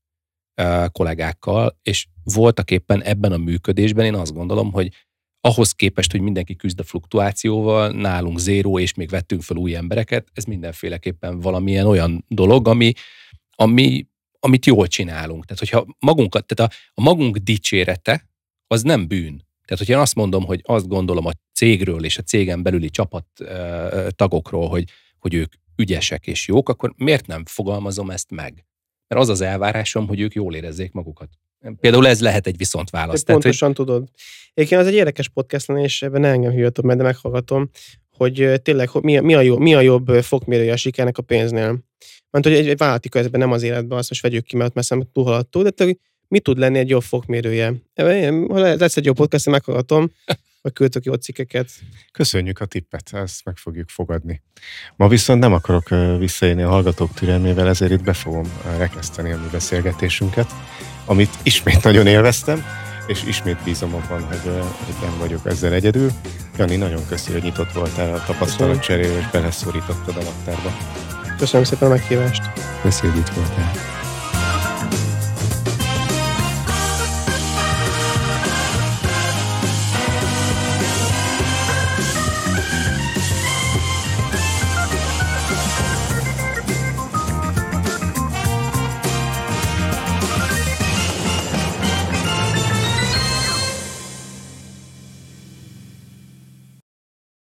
kollégákkal, és voltak éppen ebben a működésben én azt gondolom, hogy ahhoz képest, hogy mindenki küzd a fluktuációval, nálunk zéró, és még vettünk fel új embereket, ez mindenféleképpen valamilyen olyan dolog, ami, ami, amit jól csinálunk. Tehát, hogyha magunkat, tehát a, a magunk dicsérete, az nem bűn. Tehát, hogyha én azt mondom, hogy azt gondolom a cégről és a cégen belüli csapat tagokról, hogy, hogy ők ügyesek és jók, akkor miért nem fogalmazom ezt meg? Mert az az elvárásom, hogy ők jól érezzék magukat. Például ez lehet egy viszont válasz. Tehát, pontosan hogy... tudod. Egyébként az egy érdekes podcast lenne, és ebben ne engem hűljöttem, mert de meghallgatom, hogy tényleg mi a, mi a, jobb, mi a jobb fokmérője a sikernek a pénznél. Mert hogy egy, egy vállalati közben nem az életben, azt most vegyük ki, mert messze túlhaladtó, de tök, mi tud lenni egy jobb fokmérője? Ha lesz egy jó podcast, meghallgatom, vagy küldtök jó cikkeket. Köszönjük a tippet, ezt meg fogjuk fogadni. Ma viszont nem akarok visszaélni a hallgatók türelmével, ezért itt be fogom rekeszteni a mi beszélgetésünket, amit ismét nagyon élveztem, és ismét bízom abban, hogy, hogy nem vagyok ezzel egyedül. Jani, nagyon köszi, hogy nyitott voltál a tapasztalat cserére, és beleszorítottad a laktárba. Köszönöm szépen a meghívást. Köszönjük, hogy itt voltál.